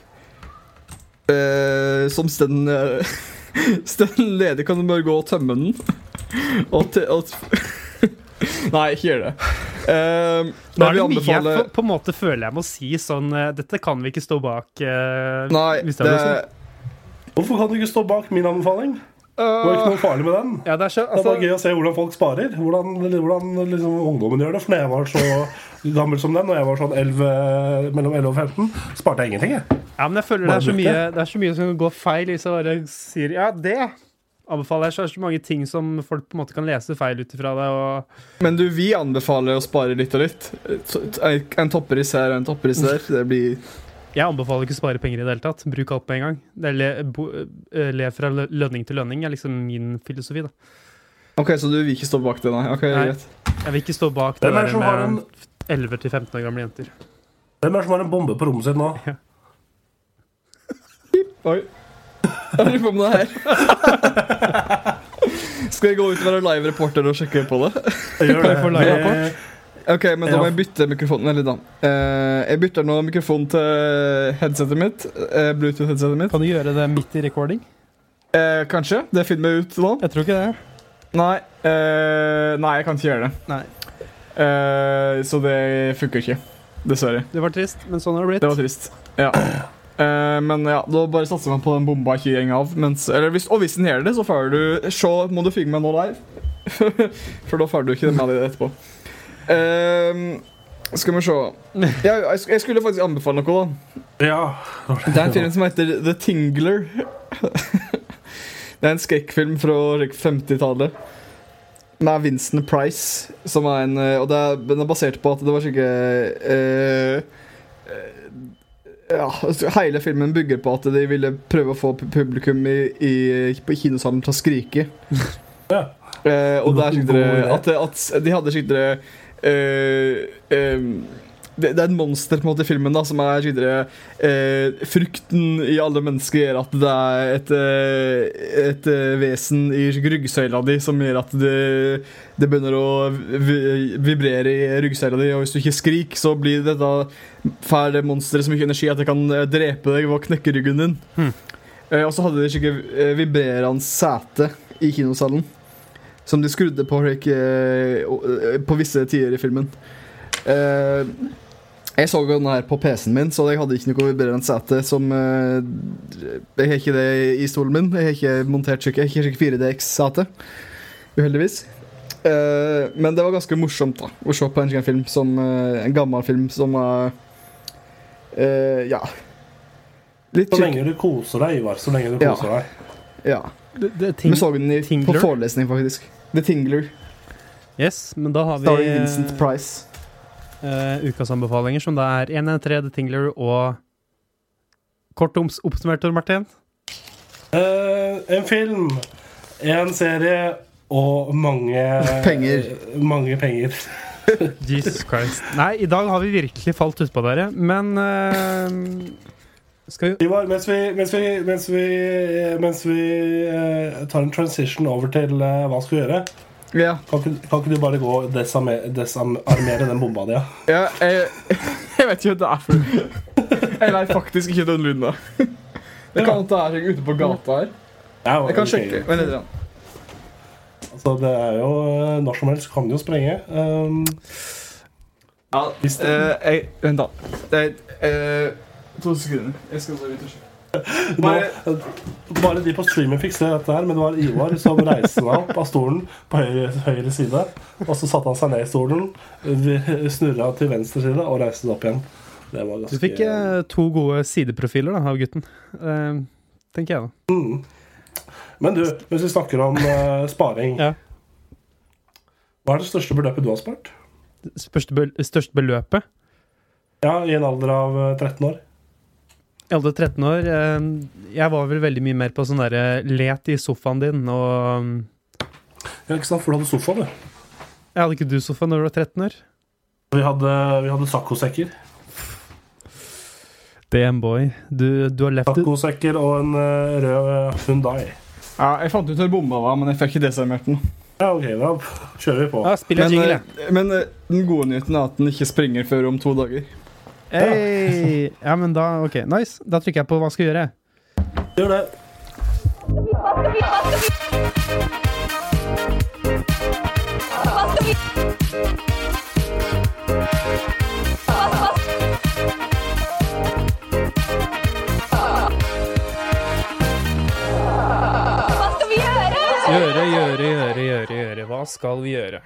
uh, som står den ledig, kan du bare gå og tømme den. Og, til, og Nei, ikke gjør det. Uh, Nå er det mye jeg på, på en måte føler jeg må si sånn eh, Dette kan vi ikke stå bak. Uh, Nei, det, det er noe sånt. Hvorfor kan du ikke stå bak min anbefaling? Det var ikke noe farlig med den. Ja, det er så, Det er altså, bare gøy å se hvordan folk sparer. Hvordan, hvordan liksom ungdommen gjør det. For når jeg var så gammel som den, og jeg var sånn 11, mellom 11 og 15, sparte jeg ingenting. Jeg. ja, men jeg føler det er, så mye, det er så mye som kan gå feil hvis jeg bare sier ja, det anbefaler jeg. Så er det så mange ting som folk på en måte kan lese feil ut ifra det. Og, Men du, vi anbefaler å spare litt og litt. En toppris her og en toppris der. Det blir jeg anbefaler ikke å spare penger i det hele tatt. Bruk alt på en gang. Det er le, bo, eh, le fra lønning til lønning er liksom min filosofi. da OK, så du vil ikke stå bak det, nei? Okay, Nei. Jeg vil ikke stå bak det er det der med en, med 11-15 år gamle jenter. hvem er det som har en bombe på rommet sitt nå? Oi. Jeg lurer på om det er her. Skal jeg gå ut og være live-reporter og sjekke på det? Gjør det. for live Ok, men da må jeg bytte mikrofonen litt, da. uh, jeg bytter nå mikrofonen til headsetet mitt. Uh, Bluetooth-headsetet mitt. Kan du gjøre det midt i recording? Uh, kanskje. Det finner vi ut nå. Jeg tror ikke det. Nei, eh, nei, jeg kan ikke gjøre det. Nei. Eh, så det funker ikke. Dessverre. Det var trist, men sånn har det blitt. Det var trist. Ja. Uh, men ja, da bare satser man på den bomba ikke går av. Mens, eller hvis, og hvis den gjør det, så får du Se, må du filme meg nå live. For da får du ikke det med deg etterpå. Eh, skal vi se jeg, jeg, skulle faktisk anbefale noe, da. Ja. Det er en film som heter The Tingler. Det er en skrekkfilm fra 50-tallet. Med Vincent Price, som er en eh, Og det er, den er basert på at det var slike eh, eh, ja, altså, Hele filmen bygger på at de ville prøve å få publikum i, i, på kinosalen til å skrike. Ja. Uh, og det er skikkelig at, at de hadde skikkelig det, det er et monster på en måte i filmen da som er skikkelig eh, Frukten i alle mennesker gjør at det er et, et, et eh, vesen i ryggsøyla di som gjør at det, det begynner å vibrere i ryggsøyla di, og hvis du ikke skriker, så blir dette fæle monsteret så mye energi at det kan eh, drepe deg ved å knekke ryggen din. Hmm. Eh, og så hadde de skikkelig eh, vibrerende sete i kinosalen. Som de skrudde på like, eh, på visse tider i filmen. Eh, jeg så den her på PC-en min, så jeg hadde ikke noe vibrerende sete. Som eh, Jeg har ikke det i stolen min. Jeg har ikke montert kjøkken. Jeg har ikke 4DX-sete. Uheldigvis. Eh, men det var ganske morsomt da å se på en sånn film som eh, en gammel film som var eh, Ja. Litt Så lenge du koser deg, Ivar. Så lenge du Ja. koser deg. Ja. Det, det, ting, Vi så den i, på forelesning, faktisk. The Tingler. yes, men da har vi Starring Vincent Price. Uh, ukas anbefalinger, som da er 113 The Tingler og Kort oppsummert, Tor Martin. Uh, en film, en serie og mange Penger. Mange penger. Jesus Christ. Nei, i dag har vi virkelig falt utpå dere, men eh, Skal vi Ivar, mens vi, mens vi, mens vi, mens vi eh, tar en transition over til eh, hva skal vi gjøre, Ja. kan ikke, kan ikke du bare gå og desarme- desarmere den bomba di? Ja? ja jeg, jeg vet ikke hva det er for Jeg vet faktisk ikke den lyden. da. Det kan hende det er ute på gata her. Ja, Jeg kan sjekke. Vent litt. Altså, det er jo eh, Når som helst kan det jo sprenge. Um, Ja, Hvis det- eh, jeg, vent, da. Det eh, To sekunder. Jeg skal gå ut og sjekke. nå, bare de på streamen fikk se dette her, men det var Ivar som reiste seg opp av stolen på høyre, høyre side. Og så satte han seg ned i stolen, snurra til venstre side og reiste seg opp igjen. Det var ganske Du fikk eh, to gode sideprofiler da, av gutten, eh, tenker jeg da. Mm. Men du, hvis vi snakker om eh, sparing Ja. Hva er det største beløpet du har spart? Største, be største beløpet Ja, I en alder av eh, 13 år. I hadde 13 år eh, Jeg var vel veldig mye mer på sånn derre let i sofaen din, og mm, Ja, ikke sant, For du hadde sofa, du. Jeg hadde ikke du sofa når du var 13 år? Vi hadde, vi hadde saccosekker. Damn boy. Du, du har left it. Saccosekker og en eh, rød Hundai. Hyundai. Ja, jeg fant ut hvor bomba var, men jeg fikk ikke desarmert den. Ja, ok, da kjører vi på. Ja, Men, jeg. eh, men eh, den gode nyheten er at den ikke springer før om to dager. Hey. Ja, men da OK, nice. Da trykker jeg på hva skal jeg gjøre. Gjør det. Hva skal vi gjøre? Gjøre, gjøre, gjøre, gjøre. gjøre. Hva skal vi gjøre?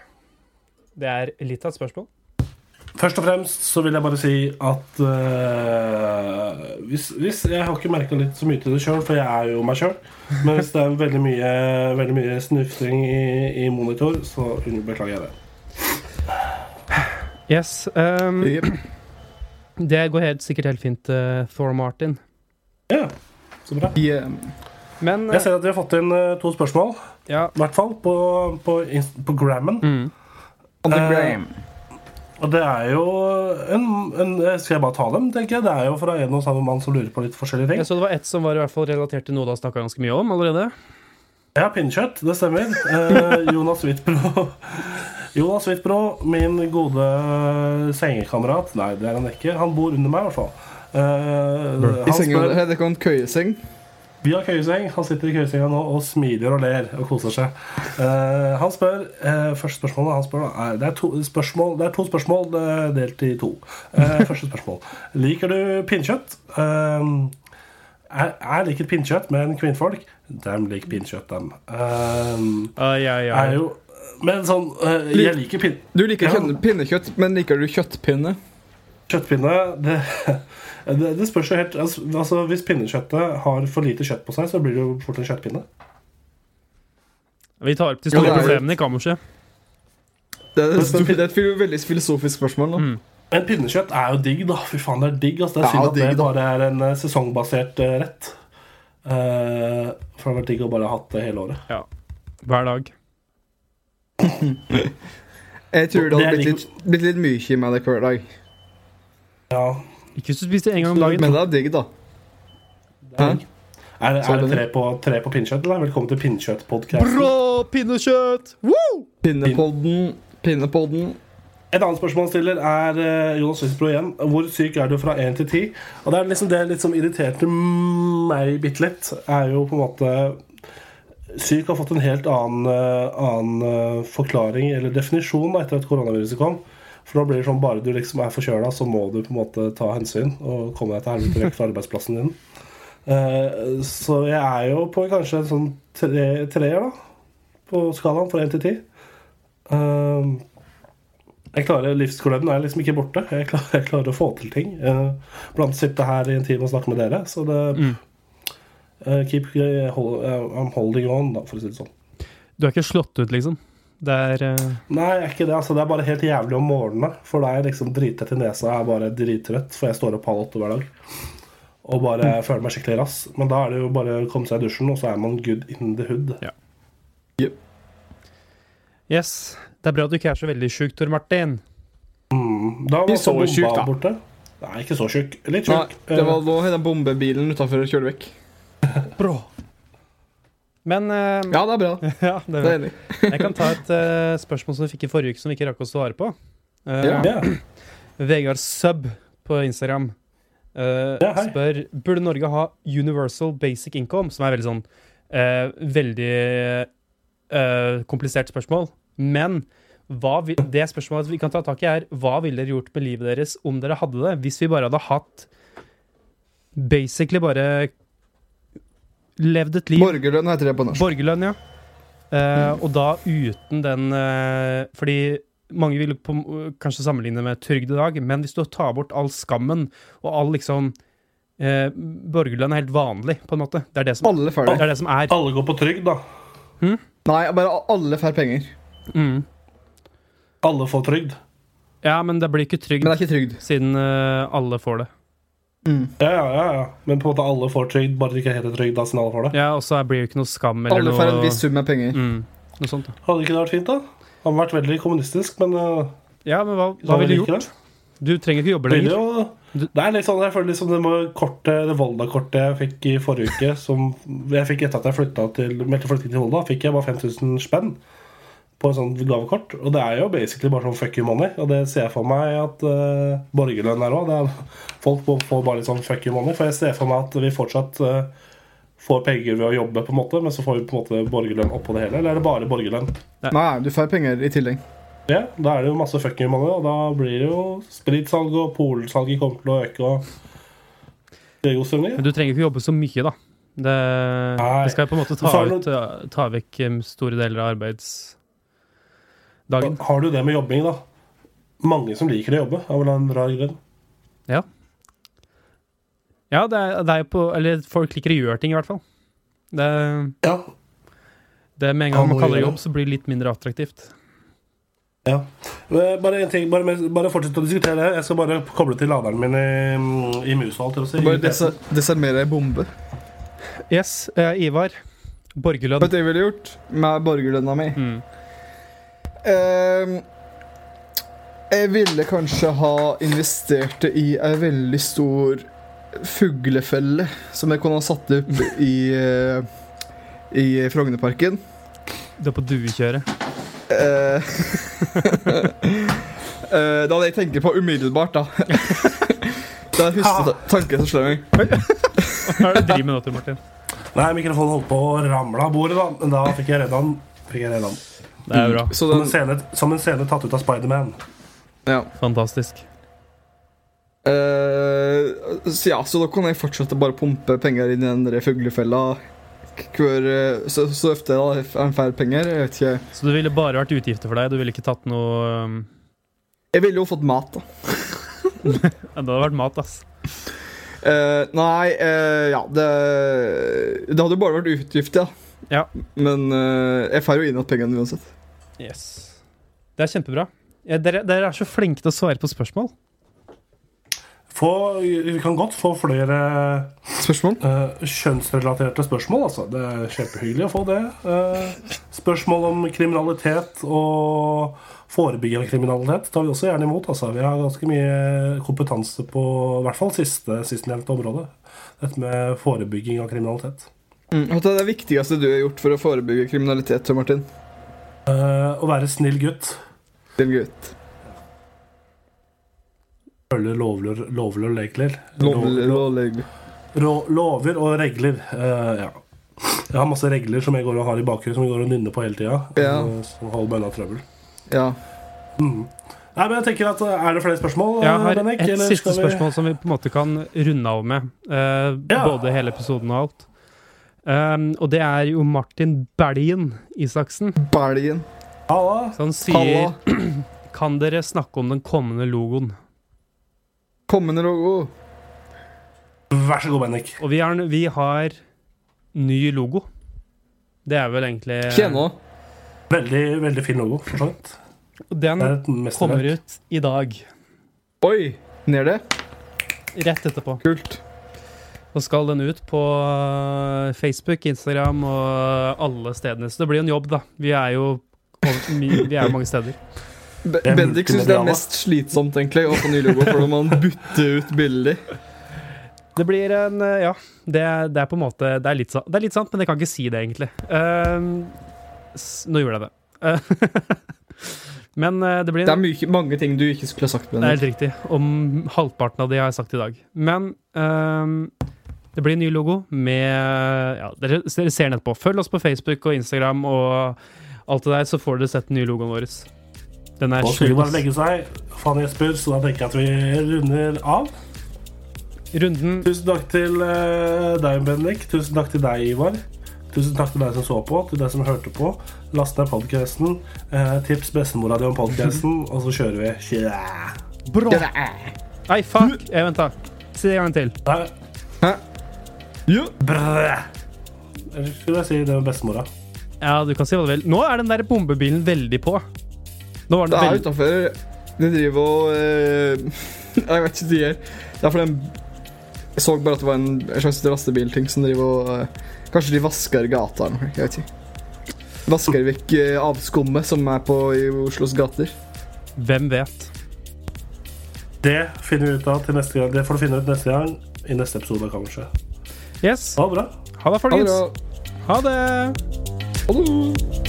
Det er litt av et spørsmål. Først og fremst så vil jeg bare si at uh, hvis, hvis Jeg har ikke merka litt så mye til det sjøl, for jeg er jo meg sjøl. Men hvis det er veldig mye, veldig mye snufsing i, i monitor, så beklager jeg det. Yes. Um, Yep. det går helt, sikkert helt fint, uh, Thor Martin. Ja, så bra. Yeah. Men Jeg ser at vi har fått inn eh, to spørsmål, ja. i hvert fall på, på, på Grammen. Mm. On the gram. Og det er jo en, en Skal jeg bare ta dem, tenker jeg? Det er jo fra en og samme mann som lurer på litt forskjellige ting. Jeg så det var ett som var i hvert fall relatert til noe du har snakka ganske mye om allerede. Ja, pinnekjøtt, det stemmer. Eh, Jonas Wittbro Jonas Wittbro, min gode sengekamerat Nei, det er han ikke. Han bor under meg, i hvert fall. Eh, I han senga spør, der det køyeseng. Vi har køyeseng. Han sitter i køyesenga nå og smiler og ler og koser seg. Uh, han spør uh, Første spørsmålet han spør er, det, er to spørsmål, det er to spørsmål eh, delt i to. Eh, første spørsmål. Liker du pinnekjøtt? Eh, jeg, jeg liker pinnekjøtt, men kvinnfolk de liker pinnekjøtt, dem. Ai, ai, ai. er jo Men sånn Jeg liker pin Du liker Ja. pinnekjøtt, men liker du kjøttpinne? kjøttpinne. Det, det, det spørs jo helt altså, altså, Hvis pinnekjøttet har for lite kjøtt på seg, så blir det jo fort en kjøttpinne. Vi tar opp de store det er problemene i kammerset. Det det, det er et veldig filosofisk spørsmål. Da. Mm. Men pinnekjøtt er jo digg, da. Fy faen, det er digg. Altså. Det er Ja, synd at det bare er en eh, sesongbasert eh, rett. Uh, for det har vært digg å bare ha hatt det hele året. Ja. Hver dag. Jeg tror det er hadde blitt litt, blitt litt mye med det hver dag. Ja, Ikke hvis du spiser en gang om dagen. Men det er digg, da. det er, er, det- er det tre på, tre på pinnekjøtt, eller? Velkommen til Pinnekjøtt-podkasten. Bra pinnekjøtt! Woo! Pinnepodden. Pinnepodden. Et annet spørsmål han stiller er eh, Jonas Winsbro igjen. Hvor syk er du fra 1 til 10? Og det er liksom det litt som irriterte meg bitte litt, er jo på en måte Syk har fått en helt annen, eh, annen eh, forklaring eller definisjon da, etter at koronaviruset kom. For nå blir det sånn bare du liksom er forkjøla, så må du på en måte ta hensyn og komme deg til helvete vekk fra arbeidsplassen din. Eh, så jeg er jo på kanskje en sånn tre- treer, da, på skalaen fra 1 til 10. Eh, jeg klarer Livsgleden er liksom ikke borte. Jeg klarer, jeg klarer å få til ting. Uh, blant annet sitte her i en time og snakke med dere. Så det Mm. eh, Keep eh, hold, eh, I'm holding on, da, for å si det sånn. Du er ikke slått ut, liksom? Det er uh... Nei, er ikke det. altså Det er bare helt jævlig om morgenene. For da er jeg liksom drittett i nesa og er bare drittrøtt, for jeg står opp halv åtte hver dag. Og bare føler meg skikkelig rass. Men da er det jo bare å komme seg i dusjen, og så er man good in the hood. Yes. Det er bra at du ikke er så veldig sjuk, Tor Martin. Mm. Da var Ikke så bomba da. borte. Nei, ikke så sjuk. Litt Nei, det var da den bombebilen utafor kjørte vekk. Bra. Men uh, Ja, det er bra. ja, det Det er enig. Jeg kan ta et uh, spørsmål som vi fikk i forrige uke, som vi ikke rakk å svare på. Uh, Ja. Vegard Sub på Instagram eh, Ja, spør Burde Norge ha universal basic income, som er veldig sånn eh, Veldig eh, komplisert spørsmål. Men hva vil, det spørsmålet vi kan ta tak i, er hva ville dere gjort med livet deres om dere hadde det? Hvis vi bare hadde hatt basically bare levd et liv Borgerlønn heter det på norsk. Borgerlønn, ja. Eh, Og da uten den uh, Fordi mange vil på, kanskje sammenligne med trygd i dag, men hvis du tar bort all skammen og all liksom eh, Borgerlønn er helt vanlig, på en måte. Det er det som, Alle får det det. er, det som er. Alle går på trygd, da. Nei, bare alle får penger. Mm. Alle får trygd. Ja, men det blir ikke trygd, Men det er ikke trygd. siden alle får det. Ja, ja, ja, ja. Men på en måte alle får trygd, bare det ikke heter trygd, da, alle får det. Ja, og så blir det ikke noe skam eller Alle noe får en viss sum med penger. mm, Noe sånt. da. Hadde ikke det vært fint, da? Hadde vært veldig kommunistisk, men uh, Ja, men hva, hva ville du ikke gjort? Du trenger ikke jobbe Det lenger. jo Det er litt sånn, jeg føler liksom det med kortet, det Volda-kortet jeg fikk i forrige uke som Jeg fikk etter at jeg flytta til, meldte flytting til Volda, fikk jeg bare 5000 spenn på en sånn gavekort. Og det er jo basically bare sånn fuck you money. Og det ser jeg for meg at uh, borgerlønn er òg. Folk får bare litt sånn fuck you money. For jeg ser for meg at vi fortsatt uh, får penger ved å jobbe, på en måte, men så får vi på en måte borgerlønn oppå det hele. Eller er det bare borgerlønn? Nei, du får penger i tillegg. Ja, da er det jo masse fucking money, og da blir det jo spritsalg og polsalget kommer til å øke. og Det er jo stemning. Men du trenger ikke jobbe så mye, da. Det, det skal på en måte ta, ut, ta vekk um, store deler av arbeidsdagen. Har du det med jobbing, da? Mange som liker å jobbe, av en eller annen rar grunn. Ja, det er, det er på Eller folk liker å gjøre ting, i hvert fall. Det, Ja. det Med en gang man kaller det jobb, så blir det litt mindre attraktivt. ja. Eh, Bare en ting, bare, bare fortsett å diskutere det. Jeg skal bare koble til laderen min i, i musa. si. Bare desa- desarmere ei bombe. Yes, eh, Ivar. Borgerlønn. Vet du hva jeg ville gjort med borgerlønna mi? Mm. Ehm, jeg ville kanskje ha investert det i ei veldig stor fuglefelle som jeg kunne ha satt opp i, eh, i Frognerparken. Du er på duekjøret. Eh, eh, det hadde jeg tenkt på umiddelbart, da. det er første tanken som slår meg. Hva er det du driver med nå, Tor Martin? Nei, mikrofonen holdt på å ramle av bordet, da. Men da fikk jeg redda den. Fikk jeg redda den. Det er bra. Så Som, en scene, som en scene tatt ut av Spiderman. ja. Fantastisk. Uh, så ja, så da kan jeg fortsette bare pumpe penger inn i den der fuglefella. Hver, eh, så, så ofte da en færre penger. Jeg vet ikke. Så det ville bare vært utgifter for deg? Du ville ikke tatt noe um, Jeg ville jo fått mat, da. Det hadde vært mat, ass. Uh, nei, uh, ja Det, det hadde jo bare vært utgifter, ja. Ja. Men uh, jeg får jo inn igjen pengene uansett. Yes. Det er kjempebra. Ja, dere, dere er så flinke til å svare på spørsmål. Få, vi kan godt få flere Spørsmål? Uh, kjønnsrelaterte spørsmål, altså. Det er kjempehyggelig å få det. Uh, spørsmål om kriminalitet og forebygging av kriminalitet tar vi også gjerne imot. Altså. Vi har ganske mye kompetanse på i hvert fall siste, sistnevnte område. Dette med forebygging av kriminalitet. Mm. Hva er det viktigste du har gjort for å forebygge kriminalitet, Martin? Uh, å være snill gutt. Snill gutt. Følge lover, lover og regler. Lovlig, Lo- Lover og regler. Uh, ja. Jeg har masse regler som jeg går og har i bakgrunnen, som jeg går og nynner på hele tida. Ja. Som holder meg unna trøbbel. Ja. Mm. Nei, men jeg tenker at eh, Er det flere spørsmål? Jeg har Benek, et eller siste vi- spørsmål som vi på en måte kan runde av med. Uh, Ja. Både hele episoden og alt. Um, og det er jo Martin Bælgen Isaksen. Bælgen. Halla. Så han sier Halla. Kan dere snakke om den kommende logoen? Kommende logo. Vær så god, Bennik. Og vi har, vi har ny logo. Det er vel egentlig Kjenne. nå. Veldig, veldig fin logo, for så vidt. Den er kommer ut i dag. Oi! Ned det. Rett etterpå. Kult. Så skal den ut på øh, Facebook, Instagram og alle stedene. Så det blir en jobb, da. Vi er jo vi er mange steder. Be er Bendik syns det er mest slitsomt egentlig å få ny logo, for når man bytter ut bilder. Det blir en øh, Ja, det, det er på en måte Det er litt, sant, det er litt sant, men jeg kan ikke si det, egentlig. Uh, nå gjorde jeg det. Uh, men uh, det blir Det er mye, mange ting du ikke skulle ha sagt. Det er helt riktig. Om halvparten av det jeg har sagt i dag. Men ehm, det blir en ny logo med ja, dere, ser den etterpå. Følg oss på Facebook og Instagram og alt det der, så får dere sett den nye logoen vår. Den er vi bare legge seg. Faen, Jesper, så da tenker jeg at vi runder av. Runden Tusen takk til eh, deg, Bendik. Tusen takk til deg, Ivar. Tusen takk til deg som så på, til deg som hørte på. Last ned podkasten. tips bestemora di om podkasten, og så kjører vi. Tja. Bra! Nei, fuck! Jeg vent, da. Si det en gang til. Hæ? Ja. Brr. Eller skulle jeg si det med bestemora? Ja, du kan si hva du vil. Nå er den der bombebilen veldig på. Nå var den Det er veld... utafor. De driver og eh, Jeg vet ikke hva de gjør. Det er fordi de Jeg så bare at det var en, en slags lastebilting som driver og eh, Kanskje de vasker gata eller noe. Jeg vet ikke. Vasker vekk eh, avskummet som er på i Oslos gater. Hvem vet? Det finner vi ut av til neste gang. Det får du finne ut neste gang i neste episode, kanskje. Yes. Ha det bra. Ha det, Ha det folkens. Ha det. Ha det.